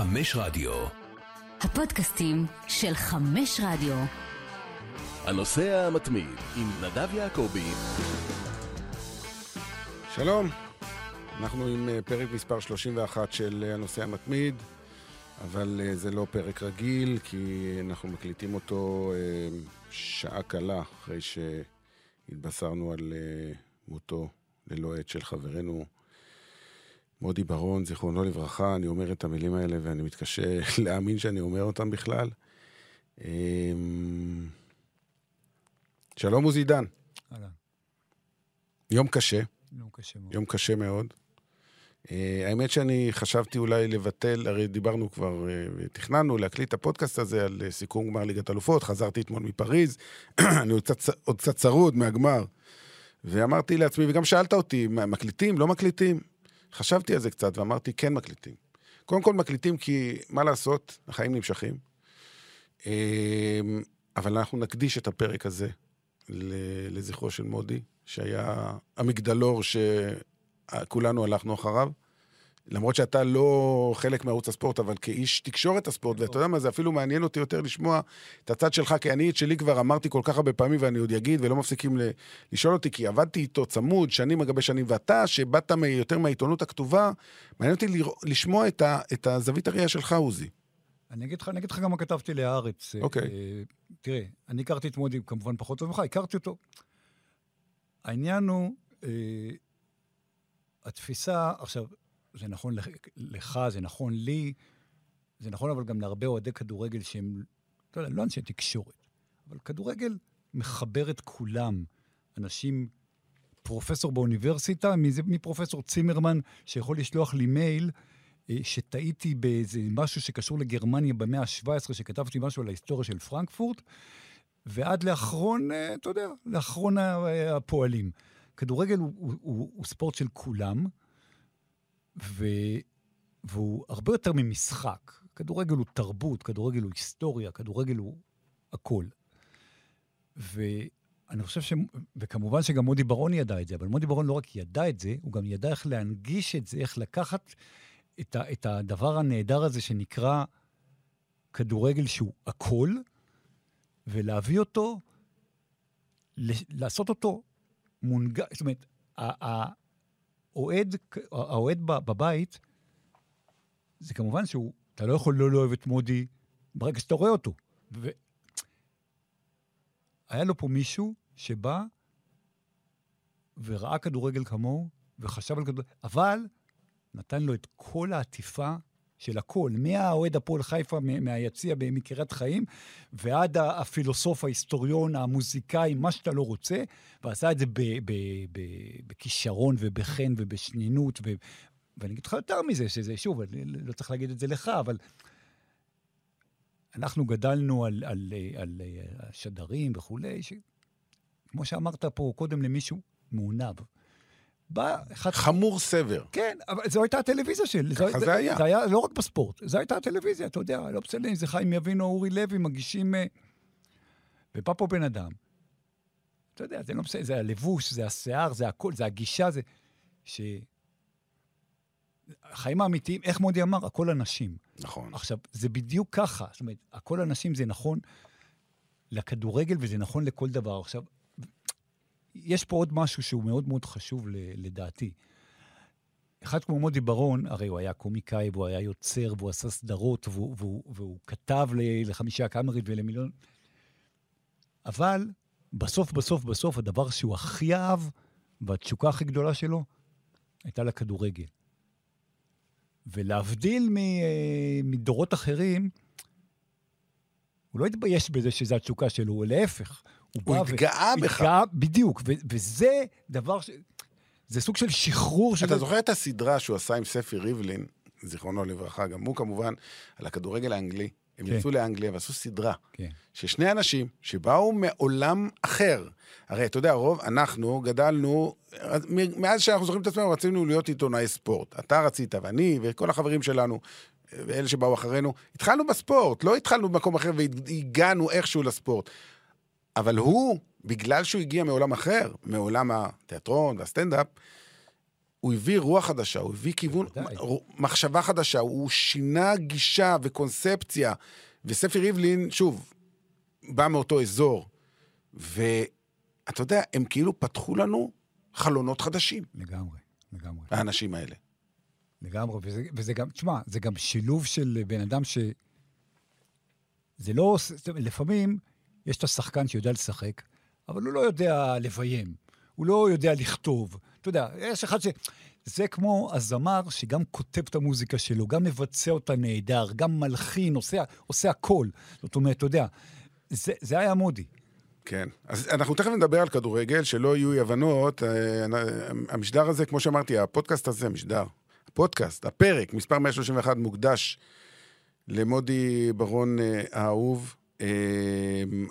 חמש רדיו. הפודקאסטים של חמש רדיו. הנוסע המתמיד עם נדב יעקבי. שלום, אנחנו עם אה, פרק מספר 31 של אה, הנוסע המתמיד, אבל אה, זה לא פרק רגיל, כי אנחנו מקליטים אותו שעה קלה אחרי שהתבשרנו על מותו ללא עת של חברנו מודי ברון, זיכרונו לברכה, אני אומר את המילים האלה ואני מתקשה להאמין שאני אומר אותם בכלל. אמ, שלום עוזי דן. אהלן. יום קשה. יום קשה מאוד. יום קשה מאוד. Uh, האמת שאני חשבתי אולי לבטל, הרי דיברנו כבר, uh, תכננו להקליט את הפודקאסט הזה על uh, סיכום גמר ליגת אלופות, חזרתי אתמול מפריז, אני עוד קצת, עוד קצת צרוד מהגמר. ואמרתי לעצמי, וגם שאלת אותי, מקליטים, לא מקליטים? חשבתי על זה קצת ואמרתי, כן מקליטים. קודם כל מקליטים כי, מה לעשות, החיים נמשכים. אמ, אבל אנחנו נקדיש את הפרק הזה לזכרו של מודי, שהיה המגדלור שכולנו הלכנו אחריו. למרות שאתה לא חלק מערוץ הספורט, אבל כאיש תקשורת הספורט, ואתה יודע מה, זה אפילו מעניין אותי יותר לשמוע את הצד שלך, כי אני את שלי כבר אמרתי כל כך הרבה פעמים, ואני עוד אגיד, ולא מפסיקים לשאול אותי, כי עבדתי איתו צמוד, שנים אגבי שנים, ואתה, שבאת יותר מהעיתונות הכתובה, מעניין אותי לשמוע את, ה, את הזווית הראייה שלך, עוזי. אני אגיד לך, אני אגיד לך גם מה כתבתי להארץ. אוקיי. Okay. אה, תראה, אני הכרתי את מודי כמובן פחות טוב ממך, הכרתי אותו. העניין הוא, אה, התפיסה, עכשיו, זה נכון לך, זה נכון לי, זה נכון אבל גם להרבה אוהדי כדורגל שהם, לא יודע, לא אנשי תקשורת, אבל כדורגל מחבר את כולם. אנשים, פרופסור באוניברסיטה, מפרופסור צימרמן, שיכול לשלוח לי מייל, אה, שטעיתי באיזה משהו שקשור לגרמניה במאה ה-17, שכתבתי משהו על ההיסטוריה של פרנקפורט, ועד לאחרון, אה, אתה יודע, לאחרון הפועלים. כדורגל הוא, הוא, הוא, הוא ספורט של כולם, ו... והוא הרבה יותר ממשחק. כדורגל הוא תרבות, כדורגל הוא היסטוריה, כדורגל הוא הכל. ואני חושב ש... וכמובן שגם מודי ברון ידע את זה, אבל מודי ברון לא רק ידע את זה, הוא גם ידע איך להנגיש את זה, איך לקחת את, ה... את הדבר הנהדר הזה שנקרא כדורגל שהוא הכל, ולהביא אותו, לעשות אותו מונגש, זאת אומרת, האוהד, האוהד בבית, זה כמובן שהוא, אתה לא יכול לא לאהוב את מודי ברגע שאתה רואה אותו. ו... היה לו פה מישהו שבא וראה כדורגל כמוהו, וחשב על כדורגל, אבל נתן לו את כל העטיפה של הכל, מהאוהד הפועל חיפה, מהיציע מקריית חיים, ועד הפילוסוף, ההיסטוריון, המוזיקאי, מה שאתה לא רוצה, ועשה את זה בכישרון ובחן ובשנינות, ו... ואני אגיד לך יותר מזה, שזה, שוב, אני לא צריך להגיד את זה לך, אבל אנחנו גדלנו על, על, על, על השדרים וכולי, שכמו שאמרת פה קודם למישהו, מעונב. בא אחד... חמור סבר. כן, אבל זו הייתה הטלוויזיה שלי. ככה זה, זה היה. זה היה לא רק בספורט, זו הייתה הטלוויזיה, אתה יודע, לא בסדר אם זה חיים יבינו או אורי לוי, מגישים... ובא פה בן אדם, אתה יודע, זה לא בסדר, זה הלבוש, זה השיער, זה הכל, זה הגישה, זה... ש... החיים האמיתיים, איך מודי אמר? הכל אנשים. נכון. עכשיו, זה בדיוק ככה. זאת אומרת, הכל אנשים זה נכון לכדורגל וזה נכון לכל דבר. עכשיו, יש פה עוד משהו שהוא מאוד מאוד חשוב לדעתי. אחד כמו מודי ברון, הרי הוא היה קומיקאי, והוא היה יוצר, והוא עשה סדרות, והוא, והוא, והוא כתב לחמישה הקאמרית ולמיליון... אבל בסוף, בסוף, בסוף, הדבר שהוא הכי אהב, והתשוקה הכי גדולה שלו, הייתה לכדורגל. ולהבדיל מדורות אחרים, הוא לא התבייש בזה שזו התשוקה שלו, הוא להפך. הוא, הוא התגאה ו... בך. התגאה, בדיוק, ו- וזה דבר ש... זה סוג של שחרור של... אתה זוכר את הסדרה שהוא עשה עם ספי ריבלין, זיכרונו לברכה, גם הוא כמובן, על הכדורגל האנגלי. הם כן. יצאו לאנגליה ועשו סדרה. כן. ששני אנשים שבאו מעולם אחר. הרי אתה יודע, רוב, אנחנו גדלנו, מאז שאנחנו זוכרים את עצמנו, רצינו להיות עיתונאי ספורט. אתה רצית, ואני, וכל החברים שלנו, ואלה שבאו אחרינו, התחלנו בספורט, לא התחלנו במקום אחר והגענו איכשהו לספורט. אבל הוא, בגלל שהוא הגיע מעולם אחר, מעולם התיאטרון והסטנדאפ, הוא הביא רוח חדשה, הוא הביא כיוון. מחשבה חדשה, הוא שינה גישה וקונספציה. וספי ריבלין, שוב, בא מאותו אזור, ואתה יודע, הם כאילו פתחו לנו חלונות חדשים, לגמרי, לגמרי. האנשים האלה. לגמרי, וזה, וזה גם, תשמע, זה גם שילוב של בן אדם ש... זה לא... לפעמים יש את השחקן שיודע לשחק, אבל הוא לא יודע לביים, הוא לא יודע לכתוב. אתה יודע, יש אחד ש... זה כמו הזמר שגם כותב את המוזיקה שלו, גם מבצע אותה נהדר, גם מלחין, עושה, עושה הכל. זאת אומרת, אתה יודע, זה, זה היה מודי. כן. אז אנחנו תכף נדבר על כדורגל, שלא יהיו אי הבנות. אה, המשדר הזה, כמו שאמרתי, הפודקאסט הזה, משדר, הפודקאסט, הפרק, מספר 131, מוקדש למודי ברון אה, האהוב. אה,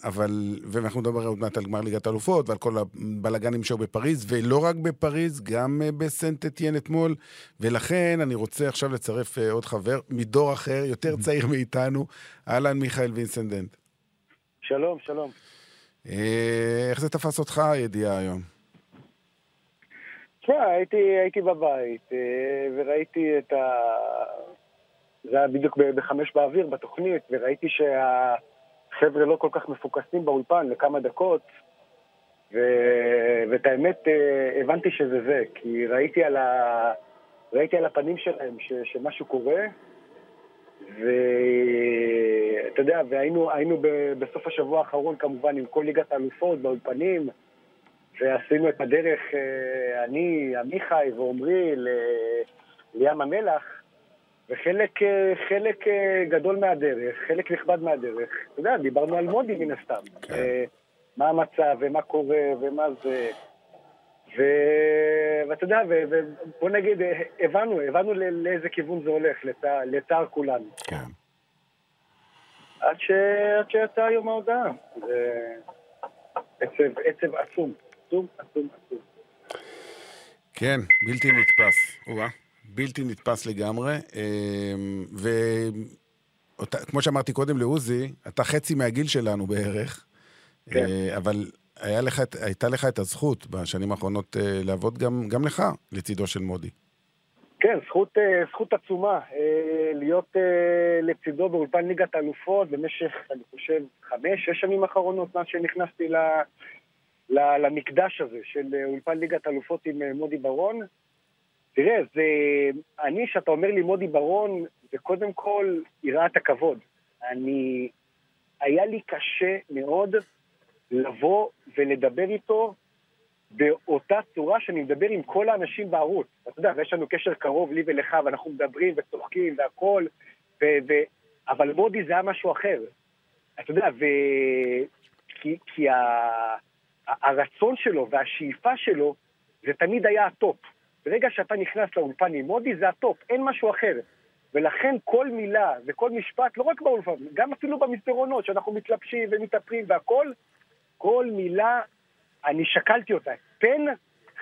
אבל, ואנחנו נדבר עוד מעט על גמר ליגת האלופות ועל כל הבלאגנים שהיו בפריז, ולא רק בפריז, גם אה, בסנט אתיין אתמול, ולכן אני רוצה עכשיו לצרף עוד חבר מדור אחר, יותר צעיר מאיתנו, אהלן מיכאל וינסנדנט. שלום, שלום. איך זה תפס אותך הידיעה היום? תשמע, הייתי, הייתי בבית אה, וראיתי את ה... זה היה בדיוק בחמש באוויר בתוכנית, וראיתי שהחבר'ה לא כל כך מפוקסים באולפן לכמה דקות, ו... ואת האמת אה, הבנתי שזה זה, כי ראיתי על, ה... ראיתי על הפנים שלהם ש... שמשהו קורה, ואתה יודע, והיינו. בסוף השבוע האחרון כמובן עם כל ליגת האלופות באולפנים, ועשינו את הדרך, אה, אני, עמיחי ועמרי, ל- לים המלח, וחלק אה, חלק אה, גדול מהדרך, חלק נכבד מהדרך, אתה יודע, דיברנו על מודי מן הסתם. כן. מה המצב ומה קורה ומה זה. ו... ואתה יודע, ו... ובוא נגיד, הבנו, הבנו ל- לאיזה כיוון זה הולך, לצע... לצער כולנו. כן. עד, ש... עד שיצא יום ההודעה. זה עצב, עצב עצום, עצום, עצום, עצום. כן, בלתי נתפס. או-אה, בלתי נתפס לגמרי. וכמו שאמרתי קודם לעוזי, אתה חצי מהגיל שלנו בערך, כן. אה, אבל היה לך, הייתה לך את הזכות בשנים האחרונות אה, לעבוד גם, גם לך לצידו של מודי. כן, זכות, אה, זכות עצומה להיות לצידו באולפן ליגת האלופות במשך, אני חושב, חמש, שש שנים האחרונות מאז שנכנסתי ל, ל, למקדש הזה של אה, אולפן ליגת האלופות עם אה, מודי ברון. תראה, זה, אני, שאתה אומר לי מודי ברון, זה קודם כל יראת הכבוד. אני, היה לי קשה מאוד לבוא ולדבר איתו באותה צורה שאני מדבר עם כל האנשים בערוץ. אתה יודע, ויש לנו קשר קרוב לי ולך, ואנחנו מדברים וצוחקים והכול, ו- ו- אבל מודי זה היה משהו אחר. אתה יודע, ו... כי, כי ה... הרצון שלו והשאיפה שלו זה תמיד היה הטופ. ברגע שאתה נכנס לאולפן עם מודי זה הטופ, אין משהו אחר. ולכן כל מילה וכל משפט, לא רק באולפן, גם אפילו במסדרונות, שאנחנו מתלבשים ומתאפרים והכול, כל מילה אני שקלתי אותה. פן,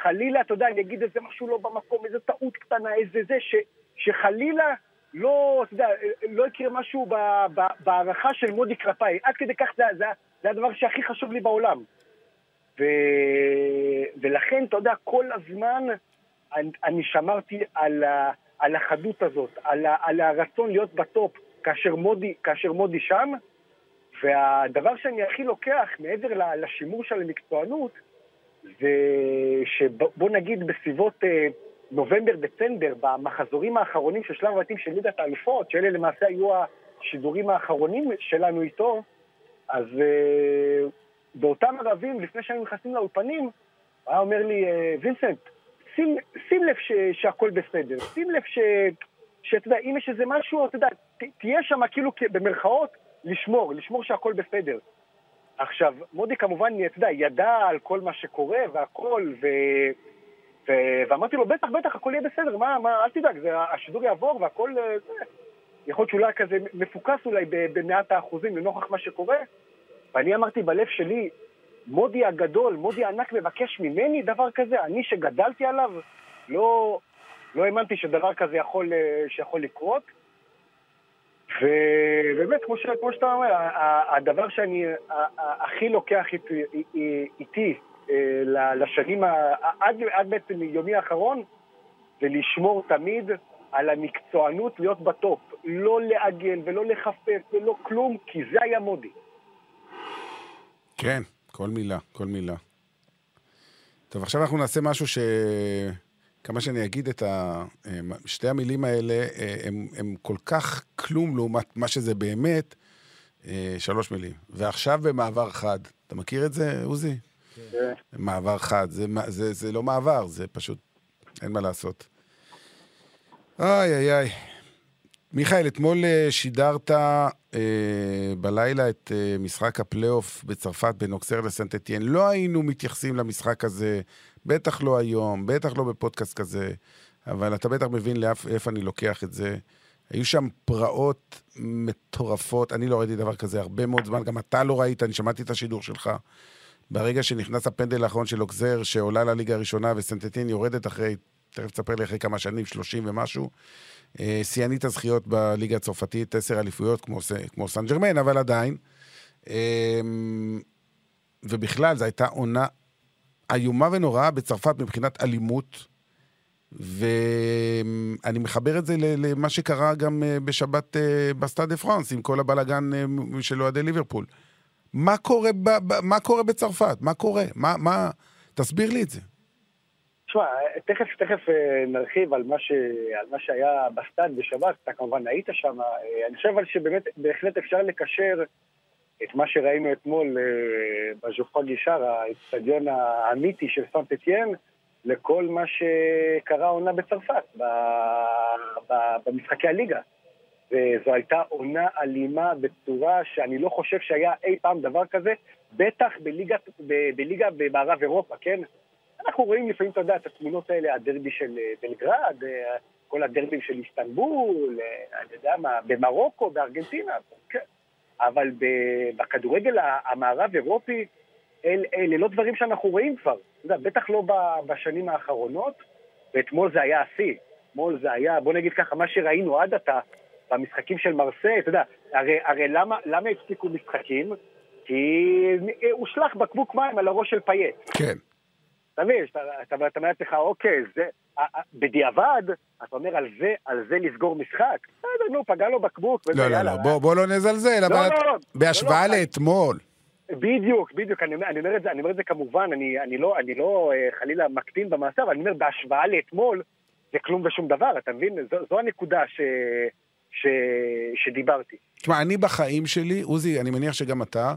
חלילה, אתה יודע, אני אגיד איזה משהו לא במקום, איזה טעות קטנה, איזה זה, ש, שחלילה לא, אתה יודע, לא יקרה משהו בהערכה של מודי כלפיי. עד כדי כך זה, זה, זה הדבר שהכי חשוב לי בעולם. ו, ולכן, אתה יודע, כל הזמן אני, אני שמרתי על, ה, על החדות הזאת, על, ה, על הרצון להיות בטופ כאשר מודי, כאשר מודי שם, והדבר שאני הכי לוקח, מעבר לשימור של המקצוענות, זה שבוא נגיד בסביבות אה, נובמבר-דצמבר, במחזורים האחרונים של שלב הבתים של ליגת האלופות, שאלה למעשה היו השידורים האחרונים שלנו איתו, אז אה, באותם ערבים, לפני שהיינו נכנסים לאולפנים, הוא היה אומר לי, אה, וינסנט, שים, שים לב ש, שהכל בסדר, שים לב ש... שאתה יודע, אם יש איזה משהו, אתה יודע, ת, תהיה שם כאילו במרכאות, לשמור, לשמור שהכל בסדר. עכשיו, מודי כמובן, אתה יודע, ידע על כל מה שקורה והכל, ו... ו... ואמרתי לו, בטח, בטח, הכל יהיה בסדר, מה, מה, אל תדאג, זה, השידור יעבור והכל, אה, זה... יכול להיות שאולי כזה מפוקס אולי במאת האחוזים לנוכח מה שקורה. ואני אמרתי בלב שלי, מודי הגדול, מודי הענק מבקש ממני דבר כזה, אני שגדלתי עליו, לא, לא האמנתי שדבר כזה יכול, אה, שיכול לקרות. ובאמת, כמו, ש, כמו שאתה אומר, הדבר שאני הכי לוקח איתי, איתי אה, לשנים, עד, עד בעצם יומי האחרון, ולשמור תמיד על המקצוענות להיות בטופ. לא לעגל ולא לחפף ולא כלום, כי זה היה מודי. כן, כל מילה, כל מילה. טוב, עכשיו אנחנו נעשה משהו ש... כמה שאני אגיד את ה... שתי המילים האלה, הם, הם כל כך כלום לעומת מה שזה באמת, שלוש מילים. ועכשיו במעבר חד. אתה מכיר את זה, עוזי? כן. מעבר חד. זה, זה, זה לא מעבר, זה פשוט... אין מה לעשות. איי, איי, איי. מיכאל, אתמול אה, שידרת אה, בלילה את אה, משחק הפלייאוף בצרפת בין אוקסר לסנט אתיין. לא היינו מתייחסים למשחק הזה, בטח לא היום, בטח לא בפודקאסט כזה, אבל אתה בטח מבין לאיפה לאיפ אני לוקח את זה. היו שם פרעות מטורפות, אני לא ראיתי דבר כזה הרבה מאוד זמן, גם אתה לא ראית, אני שמעתי את השידור שלך. ברגע שנכנס הפנדל האחרון של אוקזר, שעולה לליגה הראשונה וסנטטין יורדת אחרי, תכף תספר לי אחרי כמה שנים, 30 ומשהו, שיאנית הזכיות בליגה הצרפתית, עשר אליפויות כמו, כמו סן ג'רמן, אבל עדיין. אמ, ובכלל, זו הייתה עונה איומה ונוראה בצרפת מבחינת אלימות. ואני מחבר את זה למה שקרה גם אה, בשבת אה, בסטאד דה פרנס, עם כל הבלאגן של אוהדי ליברפול. מה קורה, ב, מה קורה בצרפת? מה קורה? מה, מה... תסביר לי את זה. תשמע, תכף, תכף אה, נרחיב על מה, ש, על מה שהיה בסטאד בשבת, אתה כמובן היית שם. אה, אני חושב אבל שבאמת, בהחלט אפשר לקשר את מה שראינו אתמול אה, בז'ופרואה גישאר, האצטדיון האמיתי של סנט אתיין, לכל מה שקרה עונה בצרפת, במשחקי הליגה. וזו הייתה עונה אלימה בצורה שאני לא חושב שהיה אי פעם דבר כזה, בטח בליגה, בליגה במערב אירופה, כן? אנחנו רואים לפעמים, אתה יודע, את התמונות האלה, הדרבי של אה, בלגרד, אה, כל הדרבים של איסטנבול, אה, אני יודע מה, במרוקו, בארגנטינה, כן. אבל בכדורגל המערב-אירופי, אל, אלה לא דברים שאנחנו רואים כבר. יודע, בטח לא בשנים האחרונות, ואתמול זה היה השיא. אתמול זה היה, בוא נגיד ככה, מה שראינו עד עתה במשחקים של מרסיי, אתה יודע, הרי, הרי למה, למה הפסיקו משחקים? כי הושלך בקבוק מים על הראש של פייט. כן. אתה מבין, אתה אומר לעצמך, אוקיי, זה, בדיעבד, אתה אומר על זה, על זה לסגור משחק? בסדר, נו, פגע לו בקבוק, לא, לא, לא, בוא, בוא לא נזלזל, אבל לא, לא, בהשוואה לאתמול. בדיוק, בדיוק, אני אומר, אני אומר את זה, אני אומר את זה כמובן, אני, אני לא, אני לא אה, חלילה מקטין במעשה, אבל אני אומר, בהשוואה לאתמול, זה כלום ושום דבר, אתה מבין? זו, זו הנקודה ש, ש, שדיברתי. תשמע, אני בחיים שלי, עוזי, אני מניח שגם אתה,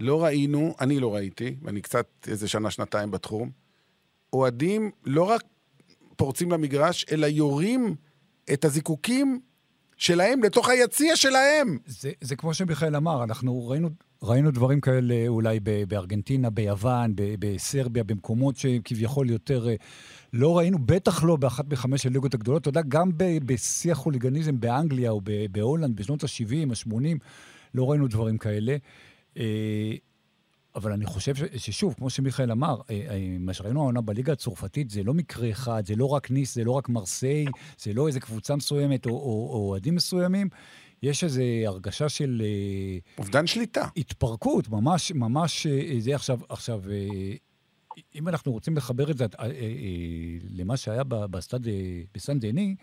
לא ראינו, אני לא ראיתי, ואני קצת איזה שנה, שנתיים בתחום, אוהדים לא רק פורצים למגרש, אלא יורים את הזיקוקים שלהם לתוך היציע שלהם. זה, זה כמו שמיכאל אמר, אנחנו ראינו, ראינו דברים כאלה אולי בארגנטינה, ביוון, בסרביה, במקומות שכביכול יותר... אה, לא ראינו, בטח לא באחת מחמש הליגות הגדולות. אתה יודע, גם בשיא החוליגניזם באנגליה או בהולנד בשנות ה-70, ה-80, לא ראינו דברים כאלה. אה, אבל אני חושב ש, ששוב, כמו שמיכאל אמר, אה, אה, מה שראינו העונה בליגה הצרפתית זה לא מקרה אחד, זה לא רק ניס, זה לא רק מרסיי, זה לא איזה קבוצה מסוימת או אוהדים מסוימים. יש איזו הרגשה של... אובדן שליטה. התפרקות, ממש, ממש, זה עכשיו, עכשיו, אם אנחנו רוצים לחבר את זה למה שהיה בסטאד, בסן דני,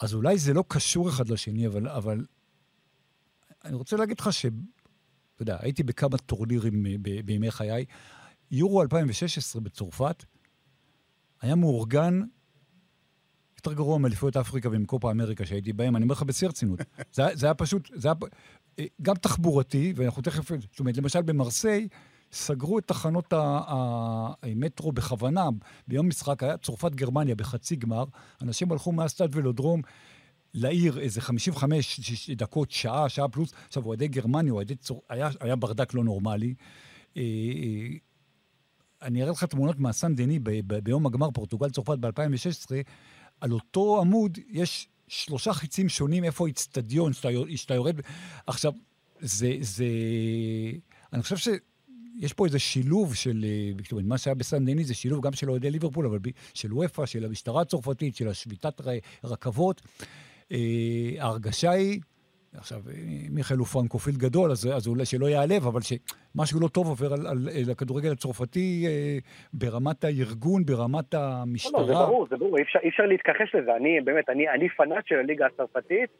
אז אולי זה לא קשור אחד לשני, אבל, אבל אני רוצה להגיד לך ש... אתה יודע, הייתי בכמה טורנירים אה, בימי חיי. יורו 2016 בצרפת היה מאורגן יותר גרוע מאליפויות אפריקה ומקופה אמריקה שהייתי בהם, אני אומר לך בשיא הרצינות. זה, זה היה פשוט, זה היה אה, גם תחבורתי, ואנחנו תכף, זאת אומרת, למשל במרסיי, סגרו את תחנות המטרו בכוונה. ביום משחק היה צרפת-גרמניה בחצי גמר, אנשים הלכו מהסטאד ולודרום לעיר איזה 55 דקות, שעה, שעה פלוס. עכשיו, אוהדי גרמניה, אוהדי צור... היה, היה ברדק לא נורמלי. אה, אה, אני אראה לך תמונות מהסן דני ב- ב- ביום הגמר פורטוגל-צרפת ב-2016. על אותו עמוד יש שלושה חיצים שונים איפה האיצטדיון שאתה, יורד. עכשיו, זה, זה... אני חושב ש... יש פה איזה שילוב של, אה, מה שהיה בסן דני זה שילוב גם של אוהדי ליברפול, אבל של וופא, של המשטרה הצרפתית, של השביתת רכבות. אה, ההרגשה היא, עכשיו, מיכאל הוא פרנקופיל גדול, אז, אז אולי שלא ייעלב, אבל שמשהו לא טוב עובר על, על, על הכדורגל הצרפתי אה, ברמת הארגון, ברמת המשטרה. לא, לא, זה ברור, זה ברור, אי אפשר, אי אפשר להתכחש לזה. אני, באמת, אני, אני פנאט של הליגה הצרפתית,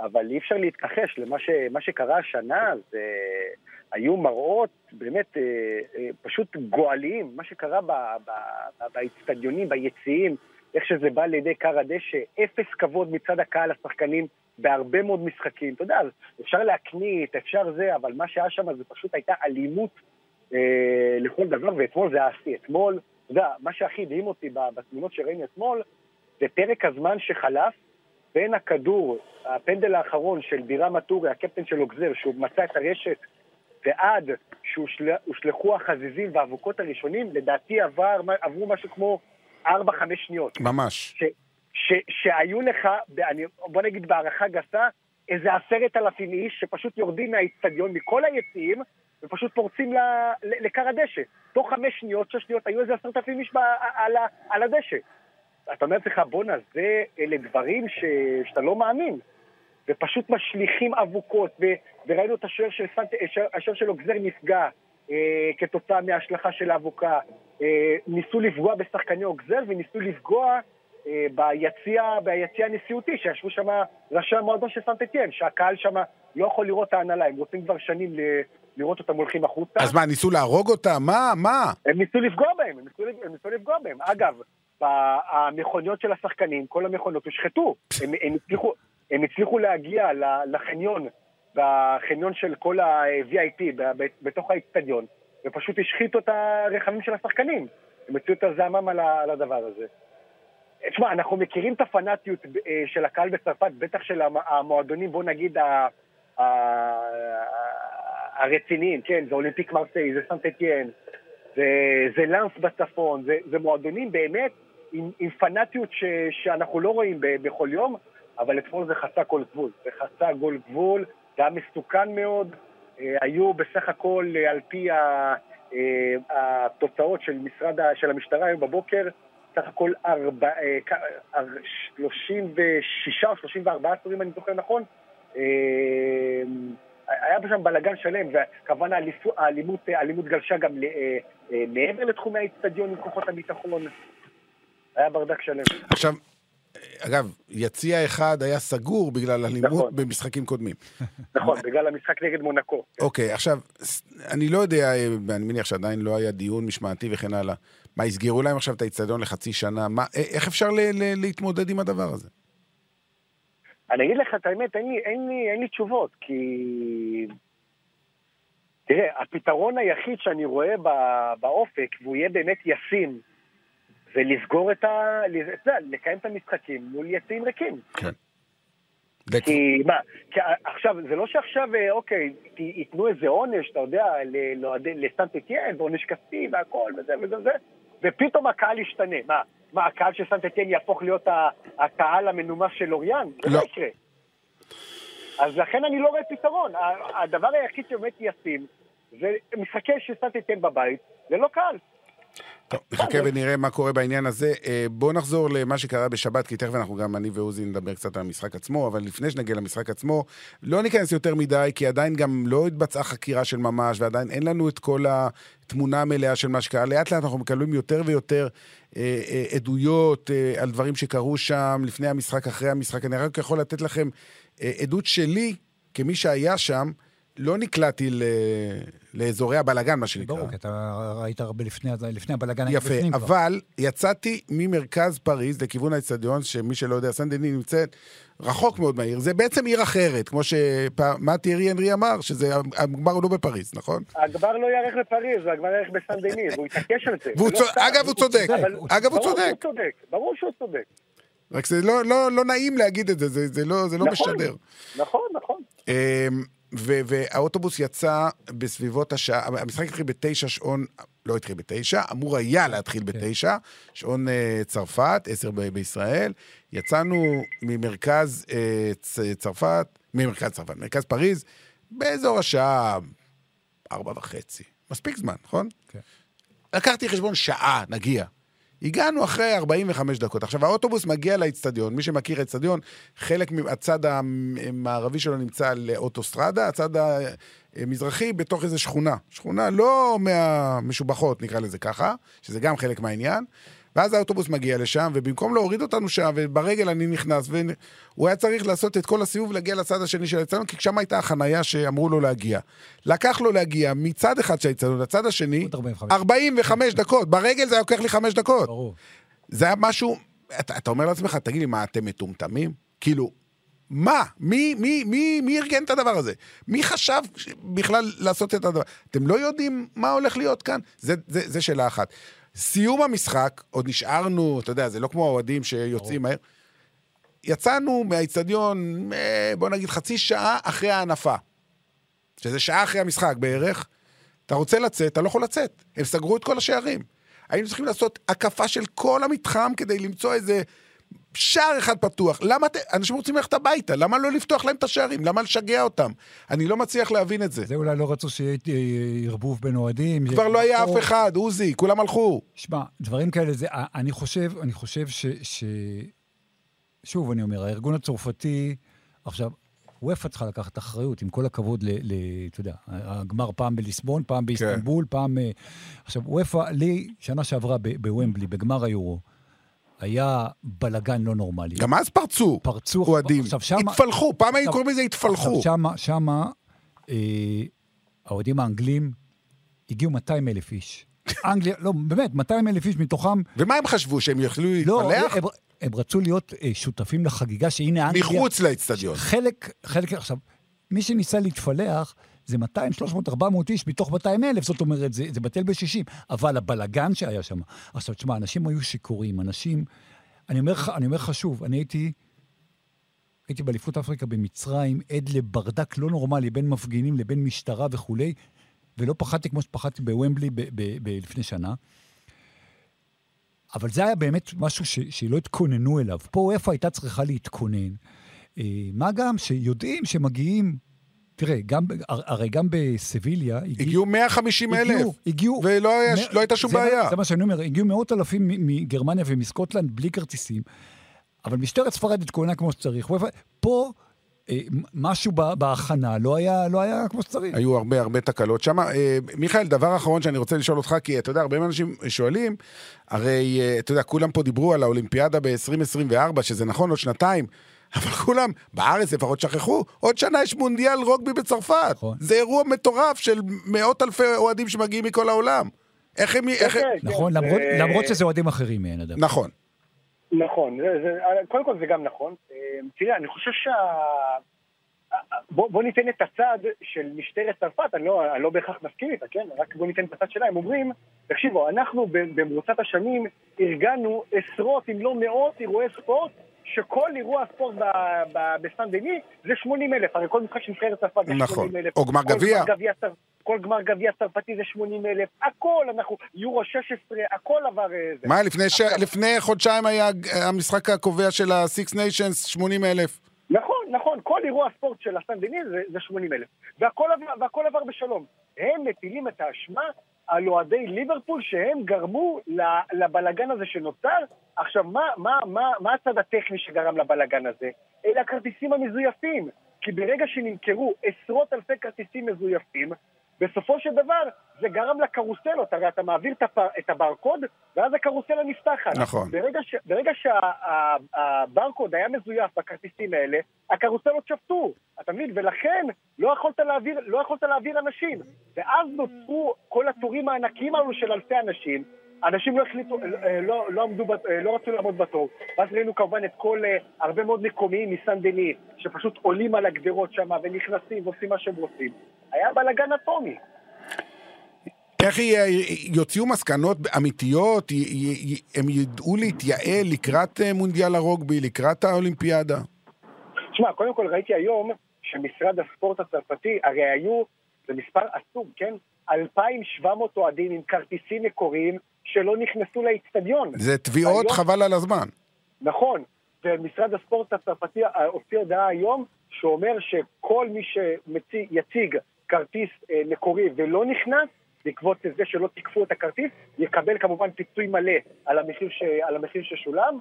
אבל אי אפשר להתכחש למה ש, שקרה השנה, זה... היו מראות באמת אה, אה, פשוט גואליים, מה שקרה באצטדיונים, ביציעים, איך שזה בא לידי קר הדשא, אפס כבוד מצד הקהל לשחקנים בהרבה מאוד משחקים. אתה יודע, אפשר להקנית, אפשר זה, אבל מה שהיה שם זה פשוט הייתה אלימות אה, לכל דבר, ואתמול זה היה. אתמול, אתה יודע, מה שהכי הדהים אותי בתמונות שראינו אתמול, זה פרק הזמן שחלף בין הכדור, הפנדל האחרון של בירה מטורי, הקפטן של אוגזר, שהוא מצא את הרשת, ועד שהושלכו החזיזים והאבוקות הראשונים, לדעתי עבר, עברו משהו כמו 4-5 שניות. ממש. ש, ש, שהיו לך, אני, בוא נגיד בהערכה גסה, איזה עשרת אלפים איש שפשוט יורדים מהאיצטדיון, מכל היציעים, ופשוט פורצים לכר הדשא. תוך חמש שניות, שש שניות, היו איזה עשרת אלפים איש על, על הדשא. אתה אומר לך, בואנה, זה, אלה דברים ש, שאתה לא מאמין. ופשוט משליכים אבוקות, ו, וראינו את השוער של, השוער של אוגזר נפגע אה, כתוצאה מההשלכה של האבוקה. אה, ניסו לפגוע בשחקני אוגזר וניסו לפגוע אה, ביציע, ביציע הנשיאותי, שישבו שם ראשי המועדון של סנטטיאן, שהקהל שם לא יכול לראות את ההנהלה, הם רוצים כבר שנים ל... לראות אותם הולכים החוצה. אז מה, ניסו להרוג אותם? מה? מה? הם ניסו לפגוע בהם, הם ניסו, הם ניסו לפגוע בהם. אגב, המכוניות של השחקנים, כל המכוניות הושחתו. הם, הם, הצליחו, הם הצליחו להגיע לחניון, בחניון של כל ה-VIP, בתוך האצטדיון, ופשוט השחיתו את הרכבים של השחקנים. הם הוציאו את הזעמם על הדבר הזה. תשמע, אנחנו מכירים את הפנאטיות אה, של הקהל בצרפת, בטח של המועדונים, בוא נגיד, הרציניים, כן, זה אולימפיק מרסיי, זה סנט אתיין, זה, זה לאנס בצפון, זה, זה מועדונים באמת עם, עם פנאטיות ש, שאנחנו לא רואים ב, בכל יום, אבל אתמול זה חצה כל גבול, זה חצה כל גבול, זה היה מסוכן מאוד, היו בסך הכל, אה, על פי התוצאות של משרד, של המשטרה היום בבוקר, סך הכל 36 או 34 עצורים, אני זוכר נכון. אה, היה שם בלאגן שלם, וכמובן האלימות, האלימות גלשה גם אה, אה, מעבר לתחומי האצטדיון עם כוחות הביטחון. היה ברדק שלם. עכשיו, אגב, יציע אחד היה סגור בגלל אלימות נכון. במשחקים קודמים. נכון, בגלל המשחק נגד מונקו. אוקיי, עכשיו, אני לא יודע, אני מניח שעדיין לא היה דיון משמעתי וכן הלאה. מה, יסגרו להם עכשיו את האיצטדיון לחצי שנה? מה, איך אפשר ל- ל- להתמודד עם הדבר הזה? אני אגיד לך את האמת, אין לי, אין לי, אין לי תשובות, כי... תראה, הפתרון היחיד שאני רואה באופק, והוא יהיה באמת ישים, ולסגור את ה... לקיים את המשחקים מול יציאים ריקים. כן. כי מה, כי עכשיו, זה לא שעכשיו, אה, אוקיי, ייתנו איזה עונש, אתה יודע, לסנט אתיין, ועונש כספי והכל וזה וזה וזה, ופתאום הקהל ישתנה. מה, מה הקהל של סנט אתיין יהפוך להיות הקהל המנומס של אוריאן? זה לא, לא יקרה. אז לכן אני לא רואה פתרון. הדבר היחיד שבאמת ישים, זה משחקי של סנט אתיין בבית, ללא קהל. טוב, נחכה ונראה מה קורה בעניין הזה. אה, בואו נחזור למה שקרה בשבת, כי תכף אנחנו גם, אני ועוזי נדבר קצת על המשחק עצמו, אבל לפני שנגיע למשחק עצמו, לא ניכנס יותר מדי, כי עדיין גם לא התבצעה חקירה של ממש, ועדיין אין לנו את כל התמונה המלאה של מה שקרה. לאט לאט אנחנו מקבלים יותר ויותר אה, אה, עדויות אה, על דברים שקרו שם, לפני המשחק, אחרי המשחק. אני רק יכול לתת לכם אה, עדות שלי, כמי שהיה שם, לא נקלעתי ל... לאזורי הבלגן, מה שנקרא. ברור, כי אתה ראית הרבה לפני, לפני הבלגן. יפה, אבל כבר. יצאתי ממרכז פריז לכיוון האצטדיון, שמי שלא יודע, סן דני נמצאת רחוק מאוד מהעיר. זה בעצם עיר אחרת, כמו שמה תיארי הנרי אמר, שזה הגמר הוא לא בפריז, נכון? הגמר לא יארך בפריז, הגמר יארך בסן דני, והוא התעקש על זה. אגב, הוא צודק. אגב, הוא צודק. ברור שהוא צודק. רק זה לא, לא, לא נעים להגיד את זה, זה, זה לא, זה לא נכון, משדר. נכון, נכון. והאוטובוס יצא בסביבות השעה, המשחק התחיל בתשע שעון, לא התחיל בתשע, אמור היה להתחיל כן. בתשע, שעון uh, צרפת, עשר ב- בישראל. יצאנו ממרכז uh, צרפת, ממרכז צרפת, מרכז פריז, באזור השעה ארבע וחצי. מספיק זמן, נכון? כן. לקחתי חשבון שעה, נגיע. הגענו אחרי 45 דקות. עכשיו, האוטובוס מגיע לאצטדיון, מי שמכיר אצטדיון, חלק מהצד המערבי שלו נמצא על אוטוסטרדה, הצד המזרחי בתוך איזו שכונה. שכונה לא מהמשובחות, נקרא לזה ככה, שזה גם חלק מהעניין. ואז האוטובוס מגיע לשם, ובמקום להוריד אותנו שם, וברגל אני נכנס, והוא היה צריך לעשות את כל הסיבוב להגיע לצד השני של האצטדיון, כי שם הייתה החנייה שאמרו לו להגיע. לקח לו להגיע מצד אחד של האצטדיון לצד השני, עוד 45. 45 דקות. ברגל זה היה לוקח לי 5 דקות. ברור. זה היה משהו, אתה, אתה אומר לעצמך, תגיד לי, מה, אתם מטומטמים? כאילו, מה? מי, מי, מי, מי ארגן את הדבר הזה? מי חשב בכלל לעשות את הדבר? אתם לא יודעים מה הולך להיות כאן? זה, זה, זה שאלה אחת. סיום המשחק, עוד נשארנו, אתה יודע, זה לא כמו האוהדים שיוצאים מהר. יצאנו מהאיצטדיון, אה, בוא נגיד, חצי שעה אחרי ההנפה. שזה שעה אחרי המשחק בערך. אתה רוצה לצאת, אתה לא יכול לצאת. הם סגרו את כל השערים. היינו צריכים לעשות הקפה של כל המתחם כדי למצוא איזה שער אחד פתוח. למה אתם, אנשים רוצים ללכת הביתה, למה לא לפתוח להם את השערים? למה לשגע אותם? אני לא מצליח להבין את זה. זה אולי לא רצו שיהיה אה, ערבוב בין אוהדים. כבר לא היה אף אחד, עוזי, כולם הלכו. שמע, דברים כאלה, זה, אני חושב, אני חושב ש, ש... שוב, אני אומר, הארגון הצרפתי, עכשיו, וופא צריכה לקחת אחריות, עם כל הכבוד ל... ל אתה יודע, הגמר פעם בליסבון, פעם באיסטנבול, פעם... אה, עכשיו, וופא, לי, שנה שעברה בוומבלי, בגמר היורו, היה בלגן לא נורמלי. גם אז פרצו פרצו... אוהדים. התפלחו, פעם היו קוראים לזה התפלחו. עכשיו, שמה, שמה, אה, האוהדים האנגלים הגיעו 200 אלף איש. אנגליה, לא, באמת, 200 אלף איש מתוכם, ומה הם חשבו, שהם יוכלו לא, להתפלח? הם, הם רצו להיות אה, שותפים לחגיגה שהנה אנגליה... מחוץ לאצטדיון. חלק, חלק, עכשיו, מי שניסה להתפלח זה 200, 300, 400 איש מתוך 200 אלף, זאת אומרת, זה, זה בטל ב-60. אבל הבלגן שהיה שם... עכשיו, תשמע, אנשים היו שיכורים, אנשים... אני אומר לך, אני אומר לך שוב, אני הייתי... הייתי באליפות אפריקה במצרים, עד לברדק לא נורמלי בין מפגינים לבין משטרה וכולי, ולא פחדתי כמו שפחדתי בוומבלי ב- ב- ב- לפני שנה. אבל זה היה באמת משהו ש, שלא התכוננו אליו. פה איפה הייתה צריכה להתכונן. אה, מה גם שיודעים שמגיעים, תראה, גם, הרי גם בסביליה הגיע, הגיעו 150 אלף. הגיעו, הגיעו, ולא היה- מא- לא הייתה שום זה בעיה. זה מה שאני אומר, הגיעו מאות אלפים מגרמניה ומסקוטלנד בלי כרטיסים, אבל משטרת ספרד התכוננה כמו שצריך. ופה- פה אה, משהו בהכנה לא היה, לא היה כמו שצריך. היו הרבה הרבה תקלות שם. אה, מיכאל, דבר אחרון שאני רוצה לשאול אותך, כי אתה יודע, הרבה אנשים שואלים, הרי אה, אתה יודע, כולם פה דיברו על האולימפיאדה ב-2024, שזה נכון, עוד שנתיים. אבל כולם, בארץ לפחות שכחו, עוד שנה יש מונדיאל רוגבי בצרפת. נכון. זה אירוע מטורף של מאות אלפי אוהדים שמגיעים מכל העולם. איך הם... איך... הם- כן, נכון, כן, למרות, אה, למרות שזה אוהדים אחרים מעין אדם. נכון. נכון, זה, זה, קודם כל זה גם נכון. אה, תראה, אני חושב שה... בוא, בוא ניתן את הצד של משטרת צרפת, אני לא, אני לא בהכרח מסכים איתה, כן? רק בוא ניתן את הצד שלה, הם אומרים, תקשיבו, אנחנו במרוצת השנים ארגנו עשרות אם לא מאות אירועי ספורט, שכל אירוע ספורט ב- ב- בסן דני זה 80 אלף, הרי כל משחק של נבחרת צרפת זה נכון. 80 אלף. או גמר גביע. כל גמר גביע צרפתי זה 80 אלף, הכל, אנחנו, יורו 16, הכל עבר... אה, זה. מה, לפני, ש... לפני חודשיים היה המשחק הקובע של ה-Six Nations, 80 אלף. נכון, נכון, כל אירוע ספורט של הסן דני זה, זה 80 אלף. והכל, והכל עבר בשלום. הם מטילים את האשמה על אוהדי ליברפול שהם גרמו לבלגן הזה שנוצר. עכשיו, מה, מה, מה, מה הצד הטכני שגרם לבלגן הזה? אלה הכרטיסים המזויפים. כי ברגע שנמכרו עשרות אלפי כרטיסים מזויפים, בסופו של דבר זה גרם לקרוסלות, הרי אתה מעביר את, הברקוד ואז הקרוסלה נפתחת. נכון. ברגע, ש... ברגע שהברקוד היה מזויף בכרטיסים האלה, הקרוסלות שפטו, אתה מבין? ולכן לא יכולת להעביר, לא יכולת להעביר אנשים. ואז נוצרו כל התורים הענקיים האלו של אלפי אנשים. אנשים לא החליטו, אה, לא, לא, עמדו, אה, לא רצו לעמוד בתור. ואז ראינו כמובן את כל, אה, הרבה מאוד מקומיים מסן דני, שפשוט עולים על הגדרות שם ונכנסים ועושים מה שהם רוצים. היה בלאגן אטומי. איך י- יוציאו מסקנות אמיתיות, י- י- י- הם ידעו להתייעל לקראת אה, מונדיאל הרוגבי, לקראת האולימפיאדה. תשמע, קודם כל ראיתי היום שמשרד הספורט הצרפתי, הרי היו, זה מספר עצום, כן? 2,700 אוהדים עם כרטיסים מקוריים שלא נכנסו לאיצטדיון. זה תביעות היום- חבל על הזמן. נכון, ומשרד הספורט הצרפתי אה, הוציא הודעה היום שאומר שכל מי שיציג כרטיס אה, מקורי ולא נכנס, בעקבות זה שלא תיקפו את הכרטיס, יקבל כמובן פיצוי מלא על המחיר, ש... על המחיר ששולם.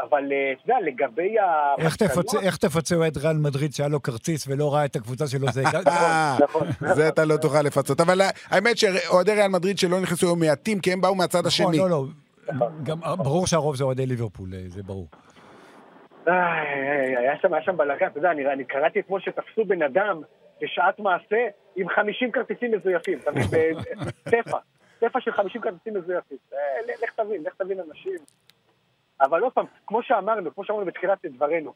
אבל אה, אתה יודע, לגבי ה... איך תפצה- איך אוהד ריאל מדריד שהיה לו כרטיס ולא ראה את הקבוצה שלו? זה... אה, נכון. זה אתה לא תוכל לפצות. אבל האמת שאוהדי ריאל מדריד שלא נכנסו היו מעטים, כי הם באו מהצד נכון, השני. לא, לא. גם ברור שהרוב זה אוהדי ליברפול, אה, זה ברור. היה שם, בלאגן, אתה יודע, אני, אני קראתי אתמול שתפסו בן אדם בשעת מעשה עם 50 כרטיסים מזויפים, אתה מבין? סטפה, סטפה של 50 כרטיסים מזויפים. אה, לך תבין, לך תבין אנשים. אבל עוד פעם, כמו שאמרנו, כמו שאמרנו בתחילת דברינו,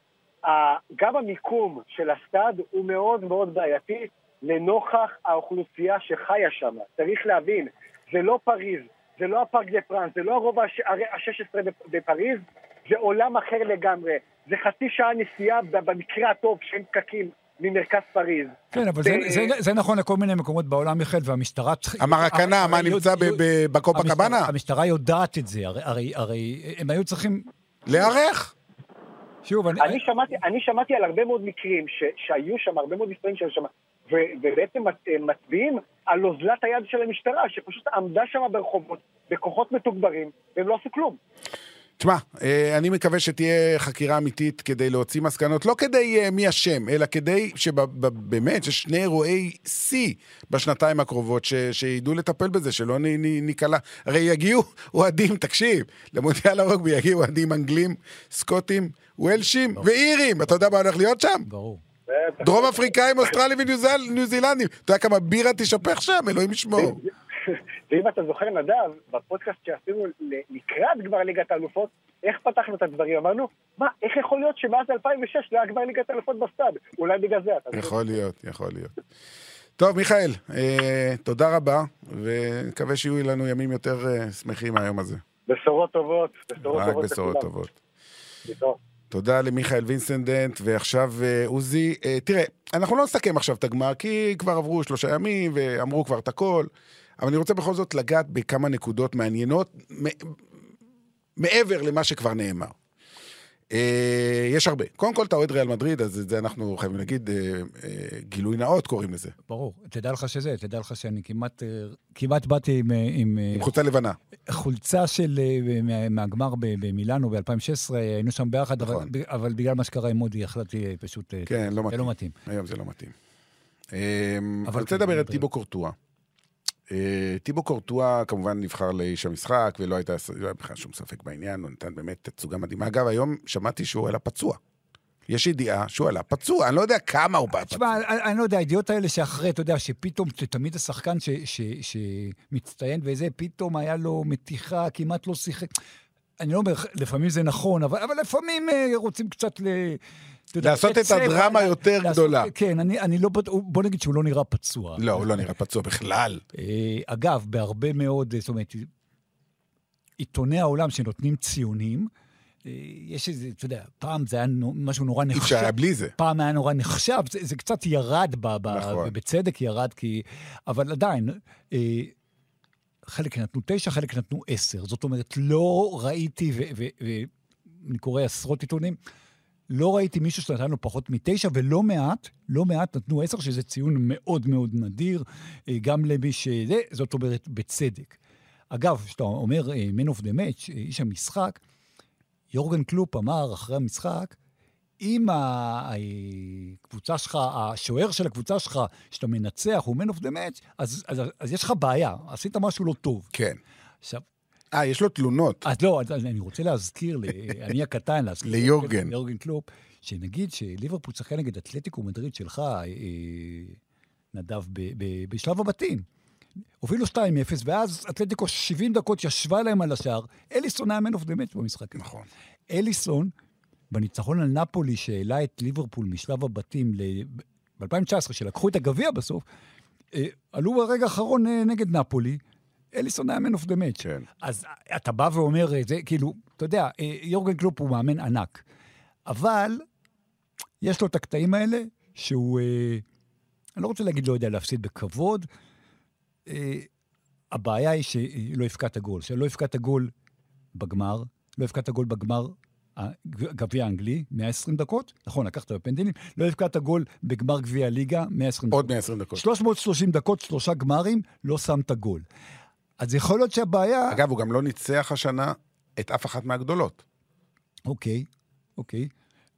גם המיקום של הסטאד הוא מאוד מאוד בעייתי לנוכח האוכלוסייה שחיה שם. צריך להבין, זה לא פריז, זה לא הפארק דה פרנס, זה לא הרובע ה-16 בפריז, זה עולם אחר לגמרי. זה חצי שעה נסיעה במקרה הטוב שאין פקקים ממרכז פריז. כן, אבל זה- זה- זה נכון לכל מיני מקומות בעולם, מיכאל, והמשטרה... צריכה- המרקנה, מה נמצא יודע- ב- ב- בקופה קבאנה? המשטרה יודעת את זה, הרי- הרי- הרי הם היו צריכים... להיערך. שוב, אני... אני שמעתי, אני שמעתי על הרבה מאוד מקרים ש, שהיו שם, הרבה מאוד מספרים שהיו שם, ו, ובעצם מצ- מצביעים על אוזלת היד של המשטרה, שפשוט עמדה שם ברחובות, בכוחות מתוגברים, והם לא עשו כלום. תשמע, אה, אני מקווה שתהיה חקירה אמיתית כדי להוציא מסקנות, לא כדי אה, מי אשם, אלא כדי שבאמת, שיש שני אירועי שיא בשנתיים הקרובות, ש- שידעו לטפל בזה, שלא ניקלע. הרי יגיעו אוהדים, תקשיב, למונדיאל הרוגבי יגיעו אוהדים אנגלים, סקוטים, וולשים ואירים. אתה יודע מה הולך להיות שם? ברור. דרום אפריקאים, אוסטרלים וניו זילנדים. אתה יודע כמה בירה תשפך שם? אלוהים ישמור. ואם אתה זוכר, נדב, בפודקאסט שעשינו לקראת גמר ליגת האלופות, איך פתחנו את הדברים? אמרנו, מה, איך יכול להיות שמאז 2006 לא היה גמר ליגת האלופות בסטאד? אולי בגלל זה, אתה יכול להיות, יכול להיות. טוב, מיכאל, אה, תודה רבה, ונקווה שיהיו לנו ימים יותר אה, שמחים מהיום הזה. בשורות טובות, בשורות רק טובות בשורות לכולם. טובות. להתראות. תודה למיכאל וינסנדנט, ועכשיו אה, עוזי. אה, תראה, אנחנו לא נסכם עכשיו את הגמר, כי כבר עברו שלושה ימים ואמרו כבר את הכל, אבל אני רוצה בכל זאת לגעת בכמה נקודות מעניינות, מעבר למה שכבר נאמר. אה, יש הרבה. קודם כל, אתה אוהד ריאל מדריד, אז את זה אנחנו חייבים להגיד, אה, אה, גילוי נאות קוראים לזה. ברור. תדע לך שזה, תדע לך שאני כמעט, אה, כמעט באתי עם, עם עם חולצה לבנה. חולצה של, אה, מה- מהגמר במילאנו ב-2016, היינו שם ביחד, אבל, נכון. אבל בגלל מה שקרה עם מודי החלטתי פשוט... כן, לא זה מתאים. לא מתאים. היום זה לא מתאים. אה, אבל אני רוצה כן, לדבר על. טיבו קורטואה. אה, טיבו קורטואה כמובן נבחר לאיש המשחק, ולא הייתה לא היה בכלל שום ספק בעניין, הוא נתן באמת תצוגה מדהימה. אגב, היום שמעתי שהוא עלה פצוע. יש ידיעה שהוא עלה פצוע, אני לא יודע כמה הוא בא פצוע. תשמע, אני, אני לא יודע, הידיעות האלה שאחרי, אתה יודע, שפתאום, תמיד השחקן ש, ש, שמצטיין וזה, פתאום היה לו מתיחה, כמעט לא שיחק. אני לא אומר, לפעמים זה נכון, אבל, אבל לפעמים אה, רוצים קצת ל... יודע, לעשות את הדרמה יותר לעשות- גדולה. כן, אני, אני לא... בוא נגיד שהוא לא נראה פצוע. לא, הוא לא נראה פצוע בכלל. אה, אגב, בהרבה מאוד, אה, זאת אומרת, עיתוני העולם שנותנים ציונים, אה, יש איזה, אתה יודע, פעם זה היה משהו נורא אי נחשב. אפשר היה בלי זה. פעם היה נורא נחשב, זה, זה קצת ירד, ב, ב, נכון. ובצדק ירד, כי... אבל עדיין, אה, חלק נתנו תשע, חלק נתנו עשר. זאת אומרת, לא ראיתי, ואני קורא עשרות עיתונים, לא ראיתי מישהו שנתן לו פחות מתשע, ולא מעט, לא מעט נתנו עשר, שזה ציון מאוד מאוד נדיר, אה, גם למי שזה, זאת אומרת, בצדק. אגב, כשאתה אומר אה, Man of the Match, אה, איש המשחק, יורגן קלופ אמר אחרי המשחק, אם הקבוצה שלך, השוער של הקבוצה שלך, שאתה מנצח, הוא Man of the Match, אז, אז, אז יש לך בעיה, עשית משהו לא טוב. כן. עכשיו, אה, יש לו תלונות. אז לא, אני רוצה להזכיר, ל- אני הקטן, להזכיר ליורגן. ליורגן קלופ, שנגיד שליברפול צריכה נגד אתלטיקו מדריד שלך, אה, נדב, ב- ב- בשלב הבתים. הובילו 2-0, ואז אתלטיקו 70 דקות ישבה להם על השער, אליסון היה Man of the Match במשחק. הזה. נכון. אליסון, בניצחון על נפולי שהעלה את ליברפול משלב הבתים ב-2019, שלקחו את הגביע בסוף, אה, עלו ברגע האחרון אה, נגד נפולי, אליסון היה Man of the Match. כן. אז אתה בא ואומר, אה, זה כאילו, אתה יודע, אה, יורגן קלופ הוא מאמן ענק, אבל יש לו את הקטעים האלה שהוא, אה, אני לא רוצה להגיד לא יודע להפסיד בכבוד, אה, הבעיה היא שלא הבקעת גול. שלא הבקעת גול בגמר, לא הבקעת גול בגמר הגביע האנגלי, 120 דקות, נכון, לקחת בפנדלים, לא הבקעת גול בגמר גביע הליגה, 120 דקות. עוד 120 דקות. 330 דקות, שלושה גמרים, לא שמת גול. אז יכול להיות שהבעיה... אגב, הוא גם לא ניצח השנה את אף אחת מהגדולות. אוקיי, אוקיי.